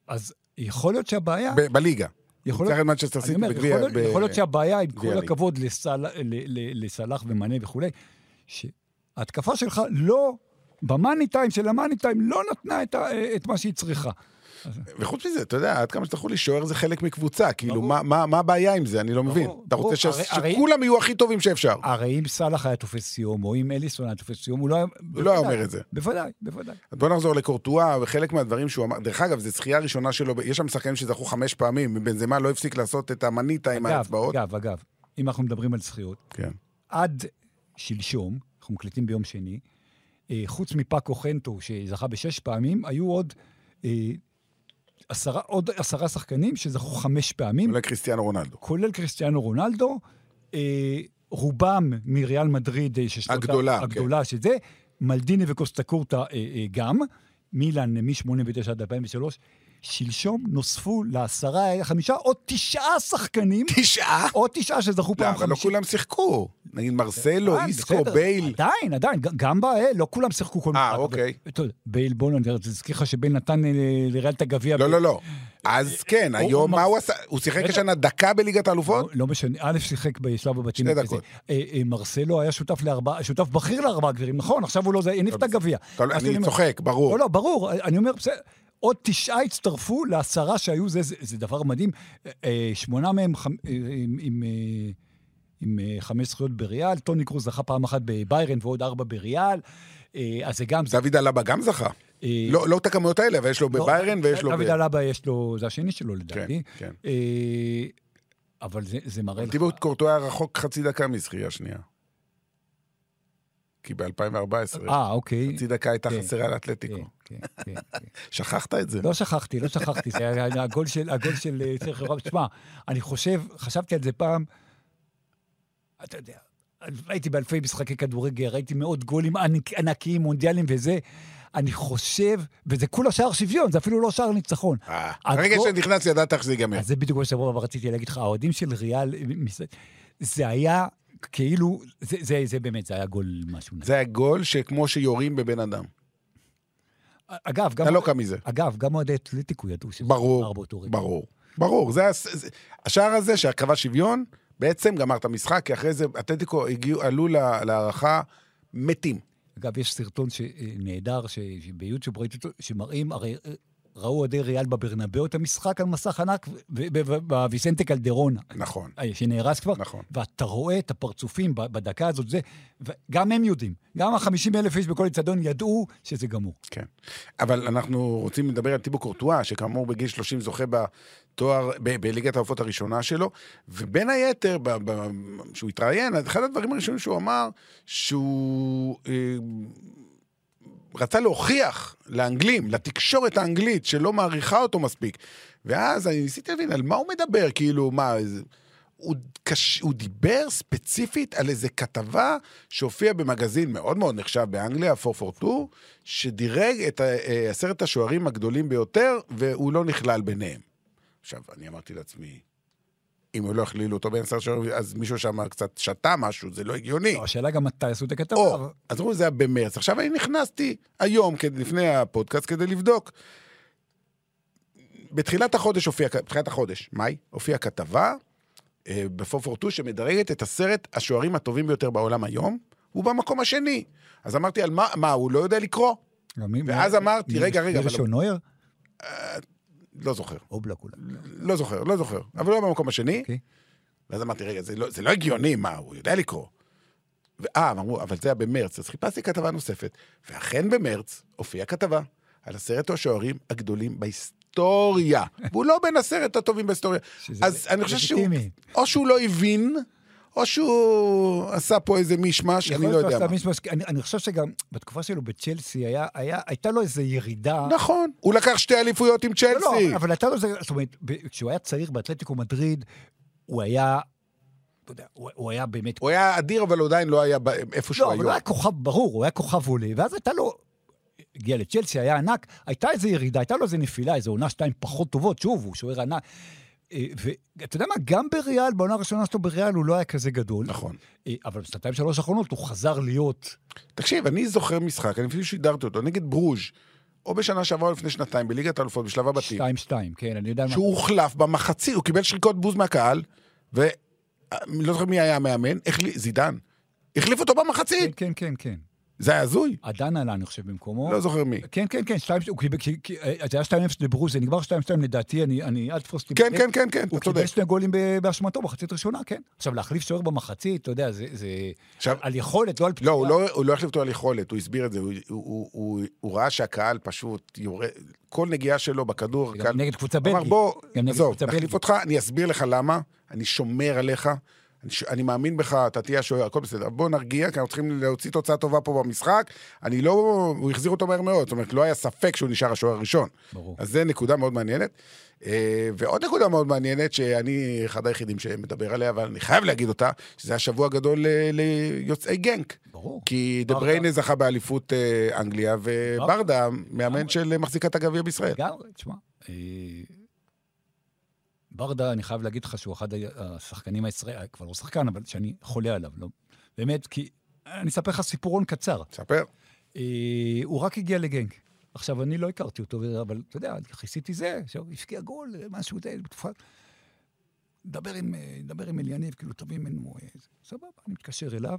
אז יכול להיות שהבעיה... ב- בליגה. יכול להיות- מנצ'סטר סיטי בגביע... יכול, ב- יכול להיות שהבעיה, עם כל. הכבוד לסל, לסלאח ומנה וכולי, שההתקפה שלך לא, במאני טיים של המאני טיים, לא נתנה את, ה, את מה שהיא צריכה. וחוץ מזה, אתה יודע, עד כמה שתלכו לי, שוער זה חלק מקבוצה. כאילו. מה- מה מה הבעיה עם זה? אני לא מבין. אתה רוצה ש-. הרי- שכולם יהיו הכי טובים שאפשר. הרי אם סאלח היה תופס יום, או אם אליסון היה תופס יום, הוא לא היה... הוא לא היה אומר את זה. בוודאי, בוודאי. בוא נחזור לקורטואה, וחלק מהדברים שהוא אמר, דרך אגב, זו זכייה ראשונה שלו, יש שם שחקנים שזכו חמש פעמים, בנזמה לא הפסיק לעשות את המניטה עם האצבעות. אגב, אגב, אם אנחנו מדברים על זכיות, כן. עד שלשום, אנחנו מקליטים ביום שני, אה, חוץ מפאקו חנטו, שזכה בשש פעמים, היו עוד, אה, עשרה, עוד עשרה שחקנים שזכו חמש פעמים, אולי קריסטיאנו רונלדו. כולל קריסטיאנו רונלדו, אה, רובם מריאל מדריד, אה, ששלושה- הגדולה, כן. הגדולה, שזה, מלדיני וקוסטקורטה אה, אה, גם, מילאן מ-89 עד 2003. שלשום נוספו לעשרה, חמישה, עוד תשעה שחקנים, תשעה? עוד תשעה שזכו לא, פעם אבל לא חמישית. כולם שיחקו. נגיד מרסלו, אה, איסקו, בייל. עדיין, עדיין, גם בה, אה, לא כולם שיחקו כל אה, משחק. אוקיי. בייל בוא אני אזכיר לך שבייל נתן אה, לריאל את הגביע. לא, לא, לא. אז כן, הוא- היום מה הוא עשה? הוא שיחק. השנה דקה בליגת האלופות? לא- לא משנה, א' שיחק בשלב הבתים. שתי. דקות. אה, אה, מרסלו היה שותף שותף בכיר לארבעה גבירים, נכון, עכשיו הוא לא זה, הניף את הגביע. לא- אני צוחק, ברור. לא, לא, ברור, אני אומר, בסדר. עוד תשעה הצטרפו לעשרה שהיו, זה, זה, זה דבר מדהים. אה, אה, שמונה מהם חמ, אה, עם, עם, עם חמש זכויות בריאל, טוני קרוז זכה פעם אחת בביירן ועוד ארבע בריאל. אז זה גם... דוד אלבה גם זכה. לא לא את הכמויות האלה, אבל יש לו לא, בביירן ויש לו... דוד אלבה יש לו, זה השני שלו לדעתי. כן. אה, אבל זה, זה מראה לך... טיבוט קורטו היה רחוק חצי דקה מזכייה שנייה. כי ב-2014, אה, אוקיי. חצי דקה הייתה כן, חסרה לאתלטיקו. כן, כן, כן. שכחת את זה? לא שכחתי, לא שכחתי, זה היה הגול של, הגול של אה, סרחיו רב. תשמע, אני חושב, חשבתי על זה פעם, אתה יודע, הייתי באלפי משחקי כדורגל, ראיתי מאות גולים ענק, ענקיים, מונדיאלים וזה. אני חושב, וזה כולה שער שוויון, זה אפילו לא שער ניצחון. אה, הגול- ברגע שנכנס ידעת איך זה ייגמר. אז זה בדיוק מה שבוע הבא רציתי להגיד לך, האוהדים של ריאל, מס- זה היה כאילו, זה, זה, זה באמת, זה היה גול משהו. זה הגול שכמו שיורים בבן אדם. אגב, גם... אתה לא קם מזה. אגב, גם אוהדי אתלטיקו ידעו שזה ברור, באותו רגע. ברור. ברור, זה, זה, השער הזה שקבע שוויון, בעצם גמר את המשחק, כי אחרי זה אתלטיקו הגיעו, עלו לה- להערכה מתים. אגב, יש סרטון נהדר שביוטיוב ראיתי אותו, שמראים, הרי אה, ראו אוהדי ריאל בברנבאו את המשחק על מסך ענק, בוויסנטה קלדרונה, נכון, אה, שנהרס כבר, נכון. ואתה רואה את הפרצופים בדקה הזאת, זה, וגם הם יודעים, גם ה-50 אלף איש בכל אצטדיון ידעו שזה גמור. כן. אבל אנחנו רוצים לדבר על טיבו קורטואה, שכאמור בגיל 30 זוכה בתואר, בליגת העופות הראשונה שלו, ובין היתר, כשהוא התראיין, אחד הדברים הראשונים שהוא אמר, שהוא אה, רצה להוכיח לאנגלים, לתקשורת האנגלית, שלא מעריכה אותו מספיק. ואז אני ניסיתי להבין על מה הוא מדבר, כאילו, מה, איזה... הוא, קש... הוא דיבר ספציפית על איזה כתבה שהופיעה במגזין מאוד מאוד נחשב באנגליה, 442, שדירג את אה, עשרת השוערים הגדולים ביותר, והוא לא נכלל ביניהם. עכשיו, אני אמרתי לעצמי, אם הוא לא הכלילו אותו בין עשרת השוערים, אז מישהו שם קצת שתה משהו, זה לא הגיוני. לא, השאלה גם מתי עשו את הכתבה. או, אז אמרו, זה היה במרץ. עכשיו אני נכנסתי היום, לפני הפודקאסט, כדי לבדוק. בתחילת החודש הופיע, בתחילת החודש, מאי, הופיעה כתבה אה, ב-442 שמדרגת את עשרת השוערים הטובים ביותר בעולם היום, הוא במקום השני. אז אמרתי, על מה, מה, הוא לא יודע לקרוא? ואז אמרתי, רגע, רגע, מי ראשון נויר? לא זוכר. אובלק אולי. לא זוכר, לא זוכר. אבל הוא היה במקום השני. אוקיי. ואז אמרתי, רגע, זה לא, זה לא הגיוני, מה, הוא יודע לקרוא. ואה, אמרו, אבל זה היה במרץ, אז חיפשתי כתבה נוספת. ואכן במרץ הופיעה כתבה על עשרת השוערים הגדולים בהיסטוריה. והוא לא בין עשרת הטובים בהיסטוריה. אז אני חושב שהוא. או שהוא לא הבין, או שהוא עשה פה איזה מישמש, אני לא יודע מה. שעשה אני, אני חושב שגם בתקופה שלו בצ'לסי היה, היה, הייתה לו איזו ירידה. נכון, הוא לקח שתי אליפויות עם לא, צ'לסי. לא, אבל, אבל הייתה לו איזה, זאת אומרת, כשהוא היה צעיר באתלטיקו מדריד, הוא היה, אתה יודע, הוא, הוא היה באמת... הוא היה אדיר, אבל הוא עדיין לא היה איפה שהוא לא, אבל הוא היום. היה כוכב ברור, הוא היה כוכב עולה, ואז הייתה לו הגיע לצ'לסי, היה ענק, הייתה איזו ירידה, הייתה לו איזו נפילה, איזו עונה שתיים פחות טובות, שוב, הוא שוער ענק. אה, ואתה יודע מה, גם בריאל, בעונה הראשונה שלו בריאל הוא לא היה כזה גדול. נכון. אה, אבל בשנתיים שלוש האחרונות הוא חזר להיות... תקשיב, אני זוכר משחק, אני אפילו שידרתי אותו, נגד ברוז', או בשנה שעברה או לפני שנתיים, בליגת האלופות, בשלב הבתים, שתיים שתיים, כן, אני יודע מה... שהוא הוחלף במחצית, הוא קיבל שריקות בוז מהקהל, ואני לא זוכר מי היה המאמן, החלי- זידן. החליף אותו כן, במחצית, כן, כן, כן. זה היה הזוי, עדן עלה, אני חושב, במקומו. לא זוכר מי. כן, כן, כן, שתיים, הוא קיבל, אה, זה היה שתיים אפס לברוז, זה נגמר שתיים שתיים לדעתי, אני, אני, אל תתפוס אותי. כן. כן, כן, כן, אתה הוא. קיבל שני גולים באשמתו במחצית ראשונה, כן. עכשיו, להחליף שוער במחצית, אתה יודע, זה, על יכולת, לא על פציעה. לא, הוא לא, הוא לא החליף אותו על יכולת, הוא הסביר את זה, הוא, ראה שהקהל פשוט יורד, כל נגיעה שלו בכדור, גם. נגד קבוצה הוא אמר, בלגית. בוא, עזוב, נחליף בלגית. אותך, אני אסביר לך למה, אני שומר עליך, אני, ש... אני מאמין בך, אתה תהיה השוער, הכל בסדר. בוא נרגיע, כי אנחנו צריכים להוציא תוצאה טובה פה במשחק. אני לא... הוא החזיר אותו מהר מאוד, זאת אומרת, לא היה ספק שהוא נשאר השוער הראשון. ברור. אז זו נקודה מאוד מעניינת. אה, ועוד נקודה מאוד מעניינת, שאני אחד היחידים שמדבר עליה, אבל אני חייב להגיד אותה, שזה היה שבוע גדול ל- ליוצאי גנק. ברור. כי ברדה. דה בריינה זכה באליפות אה, אנגליה, וברדה, מאמן של מחזיקת הגביע בישראל. לגמרי, תשמע. אה, ברדה, אני חייב להגיד לך שהוא אחד השחקנים הישראלים, כבר לא שחקן, אבל שאני חולה עליו, לא? באמת, כי אני אספר לך סיפורון קצר. ספר. אה, הוא רק הגיע לגנק. עכשיו, אני לא הכרתי אותו, אבל אתה יודע, כיסיתי זה, שהוא הבקיע גול, משהו, זה, בתקופה... דבר עם, אה, דבר עם אליניב, כאילו, תביא ממנו... אה. סבבה, אני מתקשר אליו,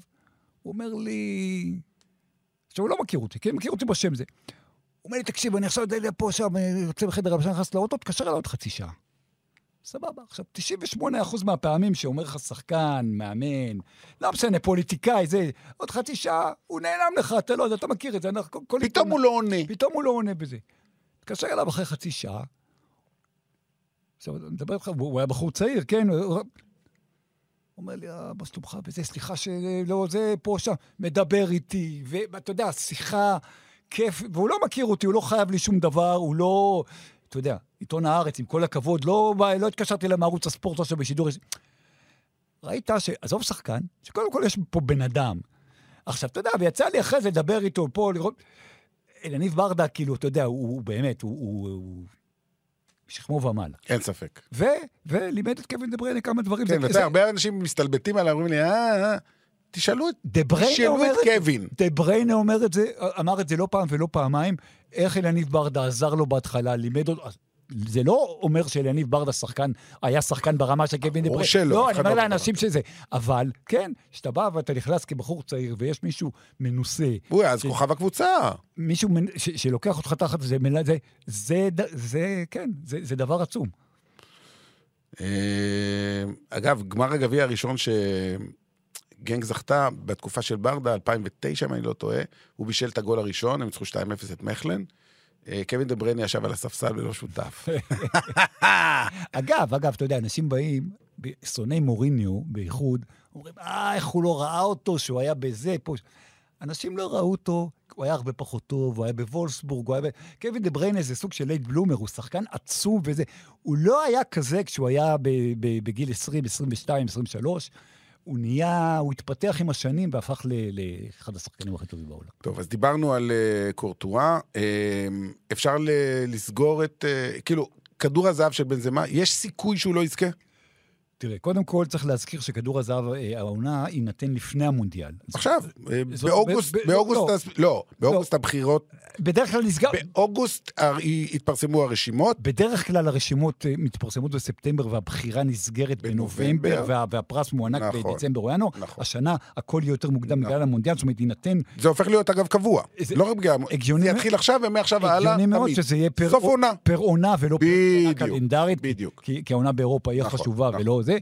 הוא אומר לי... עכשיו, הוא לא מכיר אותי, כן? מכיר אותי בשם זה. הוא אומר לי, תקשיב, אני עכשיו יודע פה, עכשיו, אני יוצא בחדר הבשן, נכנס לאוטו, תתקשר אליי עוד חצי שעה. סבבה. עכשיו, 98% מהפעמים שאומר לך שחקן, מאמן, לא משנה, פוליטיקאי, זה, עוד חצי שעה, הוא נעלם לך, אתה לא יודע, אתה מכיר את זה. אנחנו, כל פתאום הוא לא עונה. פתאום הוא לא עונה בזה. התקשר אליו אחרי חצי שעה. עכשיו, אני מדבר איתך, הוא הוא היה בחור צעיר, כן? הוא אומר לי, מה שלומך וזה, סליחה שלא, זה פה, שם. מדבר איתי, ואתה יודע, שיחה, כיף, והוא לא מכיר אותי, הוא לא חייב לי שום דבר, הוא לא... אתה יודע, עיתון הארץ, עם כל הכבוד, לא, לא התקשרתי אליו מערוץ הספורט עכשיו בשידור. ראית ש... עזוב שחקן, שקודם כל יש פה בן אדם. עכשיו, אתה יודע, ויצא לי אחרי זה לדבר איתו פה, לראות... אלניב ברדה, כאילו, אתה יודע, הוא, הוא באמת, הוא, הוא, הוא שכמו ומעלה. אין ספק. ו, ולימד את קווין דה בריינה כמה דברים. כן, ואתה יודע, הרבה אנשים מסתלבטים עליי, אומרים לי, אה, אה, תשאלו את... תשאלו אומר את. קווין. דה בריינה אומר את זה, אמר את זה לא פעם ולא פעמיים, איך אלניב ברדה עזר לו בהתחלה, לימד אותו. זה לא אומר שאליניב ברדה שחקן, היה שחקן ברמה של קווין דה בריינה. שלא, לא, אני אחד אומר לא לאנשים שזה. אבל, כן, כשאתה בא ואתה נכנס כבחור צעיר ויש מישהו מנוסה, הוא היה אז ש- כוכב הקבוצה. מישהו ש- שלוקח אותך תחת זה, זה, זה, כן, זה, דבר עצום. אה, אגב, גמר הגביע הראשון שגנג זכתה בתקופה של ברדה, 2009, אם אני לא טועה, הוא בישל את הגול הראשון, הם ניצחו 2-0 את מכלן. אה, קווין דה בריינה ישב על הספסל ולא שותף. אגב, אגב, אתה יודע, אנשים באים, שונאי מוריניו, בייחוד, אומרים, אה, איך הוא לא ראה אותו, שהוא היה בזה, פה. אנשים לא ראו אותו, הוא היה הרבה פחות טוב, הוא היה בוולסבורג, הוא היה ב... קווין דה בריינה זה סוג של late bloomer, הוא שחקן עצום וזה. הוא לא היה כזה כשהוא היה בגיל 20, 22, 23. הוא נהיה, הוא התפתח עם השנים והפך לאחד השחקנים הכי טובים בעולם. טוב, אז דיברנו על אה, קורטואה. אה, אפשר לסגור את... Uh, כאילו, כדור הזהב של בנזמה, יש סיכוי שהוא לא יזכה? תראה, קודם כל צריך להזכיר שכדור הזהב, אה, העונה, יינתן לפני המונדיאל. עכשיו, אה, זאת- באוגוסט, באוגוסט, לא. לא, באוגוסט הבחירות, בדרך כלל נסגר... באוגוסט הר- התפרסמו הרשימות, בדרך כלל הרשימות אה, מתפרסמות בספטמבר והבחירה נסגרת בנובמבר. בנובמבר, וה, והפרס מוענק נכון. בדצמבר או ינואר. נכון. השנה הכל יהיה יותר מוקדם נכון. בגלל המונדיאל, זאת אומרת, יינתן זה הופך להיות אגב קבוע. זה- לא רק בגלל... זה. יתחיל עכשיו ומעכשיו והלאה, הגיוני מאוד. שזה יהיה פר, עונה. ולא פר עונה קלנדרית, בדיוק. כי, כי העונה באירופה היא נכון, חשובה נכון. ולא זה.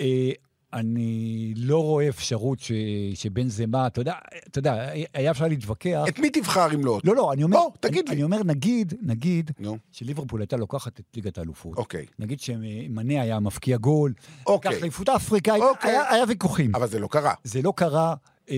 אה, אני לא רואה אפשרות ש, שבן זמה, אתה יודע, אתה יודע, היה אפשר להתווכח. את מי תבחר אם לא? לא, לא, אני אומר, בוא, תגיד אני, לי. אני אומר, נגיד, נגיד, נו, שליברפול הייתה לוקחת את ליגת האלופות. אוקיי. נגיד שמנה היה מבקיע גול, אוקיי. לקח לאליפות אפריקה, אוקיי. היה, היה ויכוחים. אבל זה לא קרה. זה לא קרה, אה,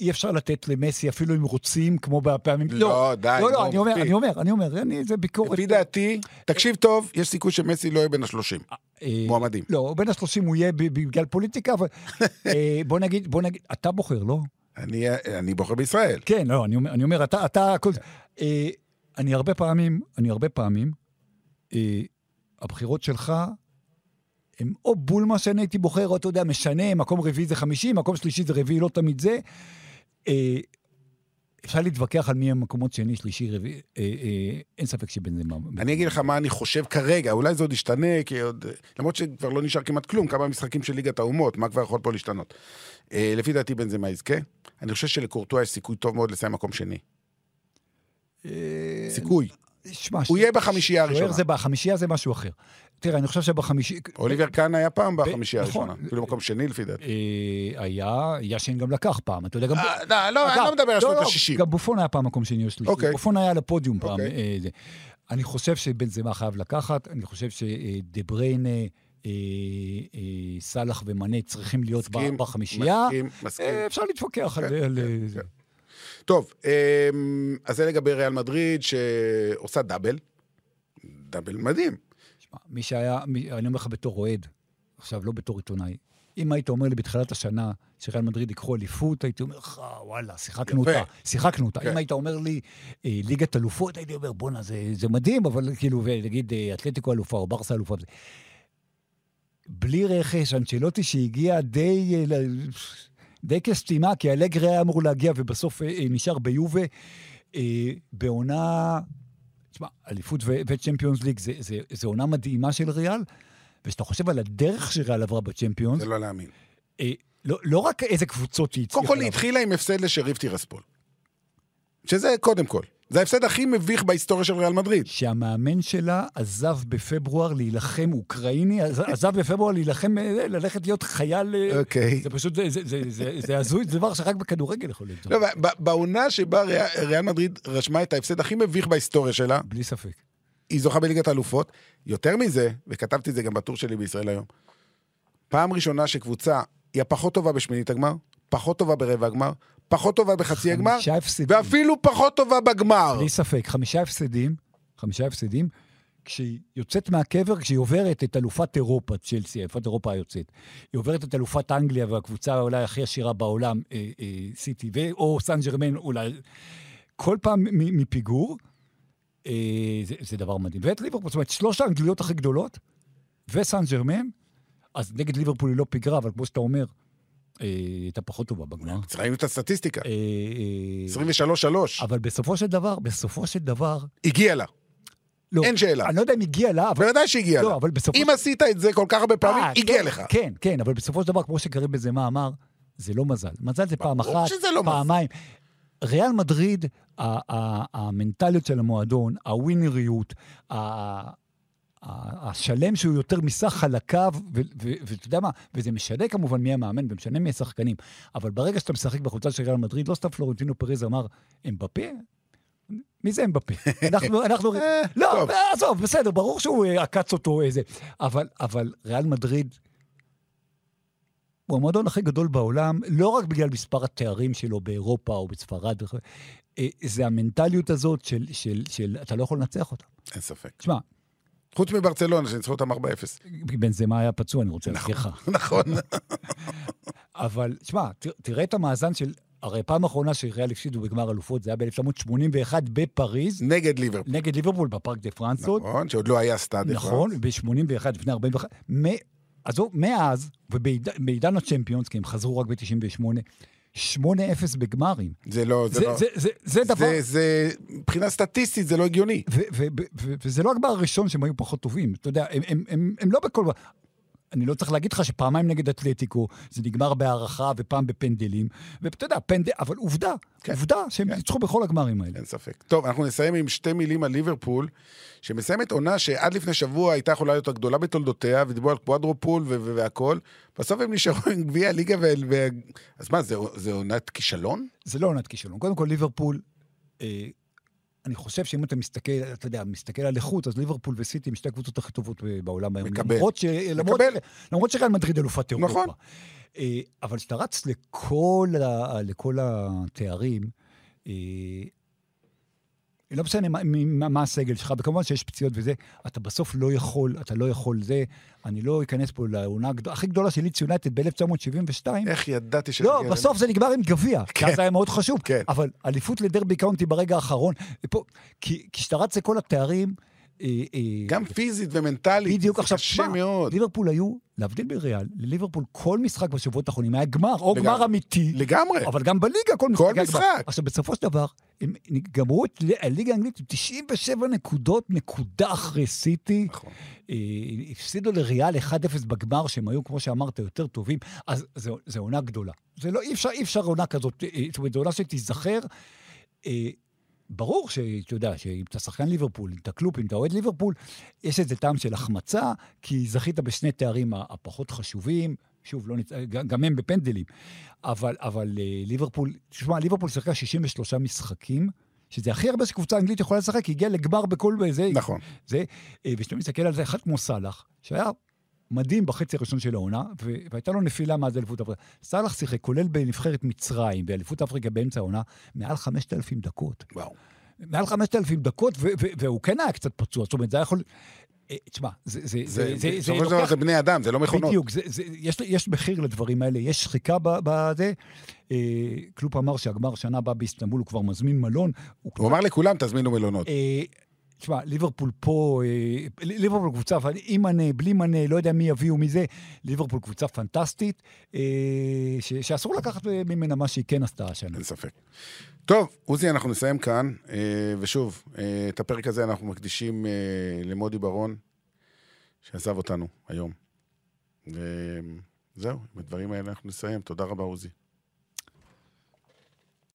אי אפשר לתת למסי, אפילו אם רוצים, כמו בפעמים... לא, די, לא, לא, אני אומר. אני אומר, אני אומר, אני, זה ביקורת. לפי דעתי, תקשיב טוב, יש סיכוי שמסי לא יהיה בין השלושים. אה, מועמדים. לא, בין השלושים הוא יהיה בגלל פוליטיקה, אבל אה, בוא נגיד, בוא נגיד, אתה בוחר, לא? אני, אני בוחר בישראל. כן, לא, אני אומר, אני אומר אתה, אתה, הכל... אה, אני הרבה פעמים, אני הרבה פעמים, אה, הבחירות שלך הם או בול מה שאני הייתי בוחר, או אתה יודע, משנה, מקום רביעי זה חמישי, מקום שלישי זה רביעי, לא תמיד זה. אה, אפשר להתווכח על מי המקומות שני, שלישי, רביעי, אה, אה, אין ספק שבין זה מה... אני אגיד לך מה אני חושב כרגע, אולי זה עוד ישתנה, כי עוד... למרות שכבר לא נשאר כמעט כלום, כמה משחקים של ליגת האומות, מה כבר יכול פה להשתנות? אה, לפי דעתי בן זה מה יזכה. אני חושב שלקורטואה יש סיכוי טוב מאוד לסיים מקום שני. אה, סיכוי. שמע, הוא יהיה בחמישייה הראשונה. זה בחמישייה זה משהו אחר. תראה, אני חושב שבחמישי... אוליבר קאן היה פעם בחמישייה נכון. הראשונה. אפילו מקום שני לפי דעתי. אה, היה, יאשין גם לקח פעם, אתה יודע, גם... אה, לא, לא, אני לא מדבר על שנות לא, ה-60. גם בופון היה פעם מקום שני או שלישי. אוקיי. בופון היה על הפודיום פעם. אוקיי. אה. אני חושב שבן זמה חייב לקחת, אני חושב שדה בריינה, סאלח ומנה צריכים להיות בחמישייה. מסכים, מסכים. אפשר להתווכח על... טוב, אמ, אז זה לגבי ריאל מדריד, שעושה דאבל. דאבל מדהים. שמע, מי שהיה, מי, אני אומר לך בתור אוהד, עכשיו לא בתור עיתונאי, אם היית אומר לי בתחילת השנה שריאל מדריד ייקחו אליפות, הייתי אומר לך, וואלה, שיחקנו יפה. אותה, שיחקנו אותה. כן. אם היית אומר לי אה, ליגת אלופות, הייתי אומר, בואנה, זה, זה מדהים, אבל כאילו, ונגיד אה, אתלטיקו אלופה או ברסה אלופה. וזה." בלי רכש, אנצ'לוטי שהגיע די, אה, די כסתימה, כי אלגרי היה אמור להגיע ובסוף אה, אה, נשאר ביובה, אה, בעונה... תשמע, אליפות וצ'מפיונס ליג זה, זה, זה עונה מדהימה של ריאל, וכשאתה חושב על הדרך שריאל עברה בצ'מפיונס, זה לא להאמין. אה, לא, לא רק איזה קבוצות היא הצליחה... קודם כל היא. התחילה עם הפסד לשריף טירספול. שזה קודם כל. זה ההפסד הכי מביך בהיסטוריה של ריאל מדריד. שהמאמן שלה עזב בפברואר להילחם, אוקראיני, עז- עזב בפברואר להילחם, אה, ללכת להיות חייל... אה, אוקיי. זה פשוט, זה- זה- זה- זה זה הזוי, זה דבר שרק בכדורגל יכול להיות. לא, בעונה שבה ריאל מדריד רשמה את ההפסד הכי מביך בהיסטוריה שלה, בלי ספק. היא זוכה בליגת האלופות. יותר מזה, וכתבתי את זה גם בטור שלי בישראל היום, פעם ראשונה שקבוצה היא הפחות טובה בשמינית הגמר, פחות טובה ברבע הגמר, פחות טובה בחצי הגמר, הפסדים. ואפילו פחות טובה בגמר. בלי ספק, חמישה הפסדים, חמישה הפסדים, כשהיא יוצאת מהקבר, כשהיא עוברת את אלופת אירופה, צ'לסי, אלופת אירופה היוצאת, היא עוברת את אלופת אנגליה והקבוצה אולי הכי עשירה בעולם, אה, אה, סיטי, ו- או סן ג'רמן אולי, כל פעם מ- מפיגור, אה, זה, זה דבר מדהים. ואת ליברפול, זאת אומרת, שלוש האנגליות הכי גדולות, וסן ג'רמן, אז נגד ליברפול היא לא פיגרה, אבל כמו שאתה אומר, היא הייתה פחות טובה בגמר. ראינו את הסטטיסטיקה, אה, אה, 23-3, אבל בסופו של דבר, בסופו של דבר, הגיע לה. לא, אין שאלה. אני לא יודע אם הגיע לה, אבל... בוודאי שהגיע לא, לה. אבל בסופו אם עשית את זה כל כך הרבה פעמים, אה, הגיע כן, לך. כן, כן, אבל בסופו של דבר, כמו שקרים בזה מה אמר, זה לא מזל. מזל זה פעם אחת, לא מזל. פעמיים. ריאל מדריד, המנטליות של המועדון, הווינריות, השלם שהוא יותר מסך חלקיו, ואתה יודע מה, וזה משנה כמובן מי המאמן ומשנה מי השחקנים, אבל ברגע שאתה משחק בחולצה של ריאל מדריד, לא סתם פלורנטינו פריז אמר, אמבפה? מי זה אמבפה? אנחנו, אנחנו, אה, לא. עזוב, בסדר, ברור שהוא אה, עקץ אותו איזה, אבל, אבל ריאל מדריד הוא המועדון הכי גדול בעולם, לא רק בגלל מספר התארים שלו באירופה או בספרד, וכו', אה, זה המנטליות הזאת של, של, של אתה לא יכול לנצח אותה. אין ספק. תשמע, חוץ מברצלונה, שניצחו אותם 4-0. בן זמה היה פצוע, אני רוצה להזכיר לך. נכון. אבל, תשמע, תראה את המאזן של... הרי פעם אחרונה שריאל הפסידו בגמר אלופות, זה היה ב-1981 בפריז, נגד ליברפול. נגד ליברפול בפארק דה פרנסות. נכון, שעוד לא היה סטאד. נכון, ב-81, לפני 41. מ- עזוב, מאז, ובעידן הצ'מפיונס, כי הם חזרו רק ב-98, 8-0 בגמרים. זה לא, זה זה, לא... זה, זה, זה דבר... זה, זה, מבחינה סטטיסטית זה לא הגיוני. ו- ו- ו- וזה לא הגמר הראשון שהם היו פחות טובים. אתה יודע, הם, הם, הם, הם לא בכל... אני לא צריך להגיד לך שפעמיים נגד אתלטיקו, זה נגמר בהארכה ופעם בפנדלים, ואתה יודע, פנדל, אבל עובדה, כן. עובדה שהם כן. ניצחו בכל הגמרים האלה. אין ספק. טוב, אנחנו נסיים עם שתי מילים על ליברפול, שמסיימת עונה שעד לפני שבוע הייתה יכולה להיות הגדולה בתולדותיה, ודיברו על קוואדרופול ו- ו- והכל. בסוף הם נשארו עם גביע הליגה ו... ו... אז מה, זה, זה עונת כישלון? זה לא עונת כישלון. קודם כל, ליברפול, אה, אני חושב שאם אתה מסתכל, אתה יודע, מסתכל על איכות, אז ליברפול וסיטי הם שתי הקבוצות הכי טובות ב- בעולם היום. מקבל. למרות, ש, למרות. למרות שריאל מדריד אלופת אירופה. נכון. אה, אבל כשאתה רץ לכל, ה, לכל התארים, אה, לא משנה מה, מה, מה הסגל שלך, וכמובן שיש פציעות וזה, אתה בסוף לא יכול, אתה לא יכול זה. אני לא אכנס פה לעונה הגדול- הכי גדולה של לידס יונייטד ב-1972. איך ידעתי ש... לא, בסוף זה נגמר עם גביע, כי כן. אז זה היה מאוד חשוב. כן. אבל אליפות לדרבי קאונטי ברגע האחרון, ופה, כי כי כשאתה רץ לכל התארים... אה, אה, גם פיזית ומנטלית. בדיוק, עכשיו, קשה מאוד. ליברפול היו, להבדיל מריאל, לליברפול כל משחק בשבועות האחרונים היה גמר, או לגמרי. גמר אמיתי, לגמרי. אבל גם בליגה כל משחק כל היה גמר. משחק. עכשיו, בסופו של דבר, הם גמרו את הליגה האנגלית עם 97 נקודות, נקודה אחרי סיטי. נכון. אה, הפסידו לריאל 1-0 בגמר, שהם היו, כמו שאמרת, יותר טובים, אז זו, זו עונה גדולה. זה לא, אי אפשר, אי אפשר עונה כזאת, אה, זאת אומרת, זו עונה שתיזכר. אה, ברור שאתה יודע, שאם אתה שחקן ליברפול, אם אתה קלופ, אם אתה אוהד ליברפול, יש איזה טעם של החמצה, כי זכית בשני תארים הפחות חשובים, שוב, לא נצ... גם הם בפנדלים, אבל, אבל אה, ליברפול, תשמע, ליברפול שיחקה 63 משחקים, שזה הכי הרבה שקבוצה אנגלית יכולה לשחק, היא הגיעה לגמר בכל זה. נכון. זה, אה, וכשאתה מסתכל על זה, אחד כמו סאלח, שהיה מדהים בחצי הראשון של העונה, והייתה לו נפילה מאז אליפות אפריקה. סאלח שיחק, כולל בנבחרת מצרים, באליפות אפריקה באמצע העונה, מעל 5,000 דקות. וואו. מעל 5,000 דקות, והוא כן היה קצת פצוע, זאת אומרת, זה היה יכול... אה, תשמע, זה, זה, זה, זה, זה, זה בסופו של דבר זה בני אדם, זה לא מכונות. בדיוק, זה, זה, יש, יש מחיר לדברים האלה, יש שחיקה בזה. אה, קלופ אמר שהגמר שנה הבאה באיסטנבול, הוא כבר מזמין מלון. הוא הוא אמר לכולם, תזמינו מלונות. אה, תשמע, ליברפול פה, אה, ליברפול קבוצה, עם מנה, בלי מנה, לא יודע מי יביאו מזה, ליברפול קבוצה פנטסטית, אה, ש, שאסור לקחת ממנה מה שהיא כן עשתה השנה. אין ספק. טוב, עוזי, אנחנו נסיים כאן, אה, ושוב, את הפרק הזה אנחנו מקדישים למודי ברון, שעזב אותנו היום. וזהו, עם הדברים האלה אנחנו נסיים. תודה רבה, עוזי.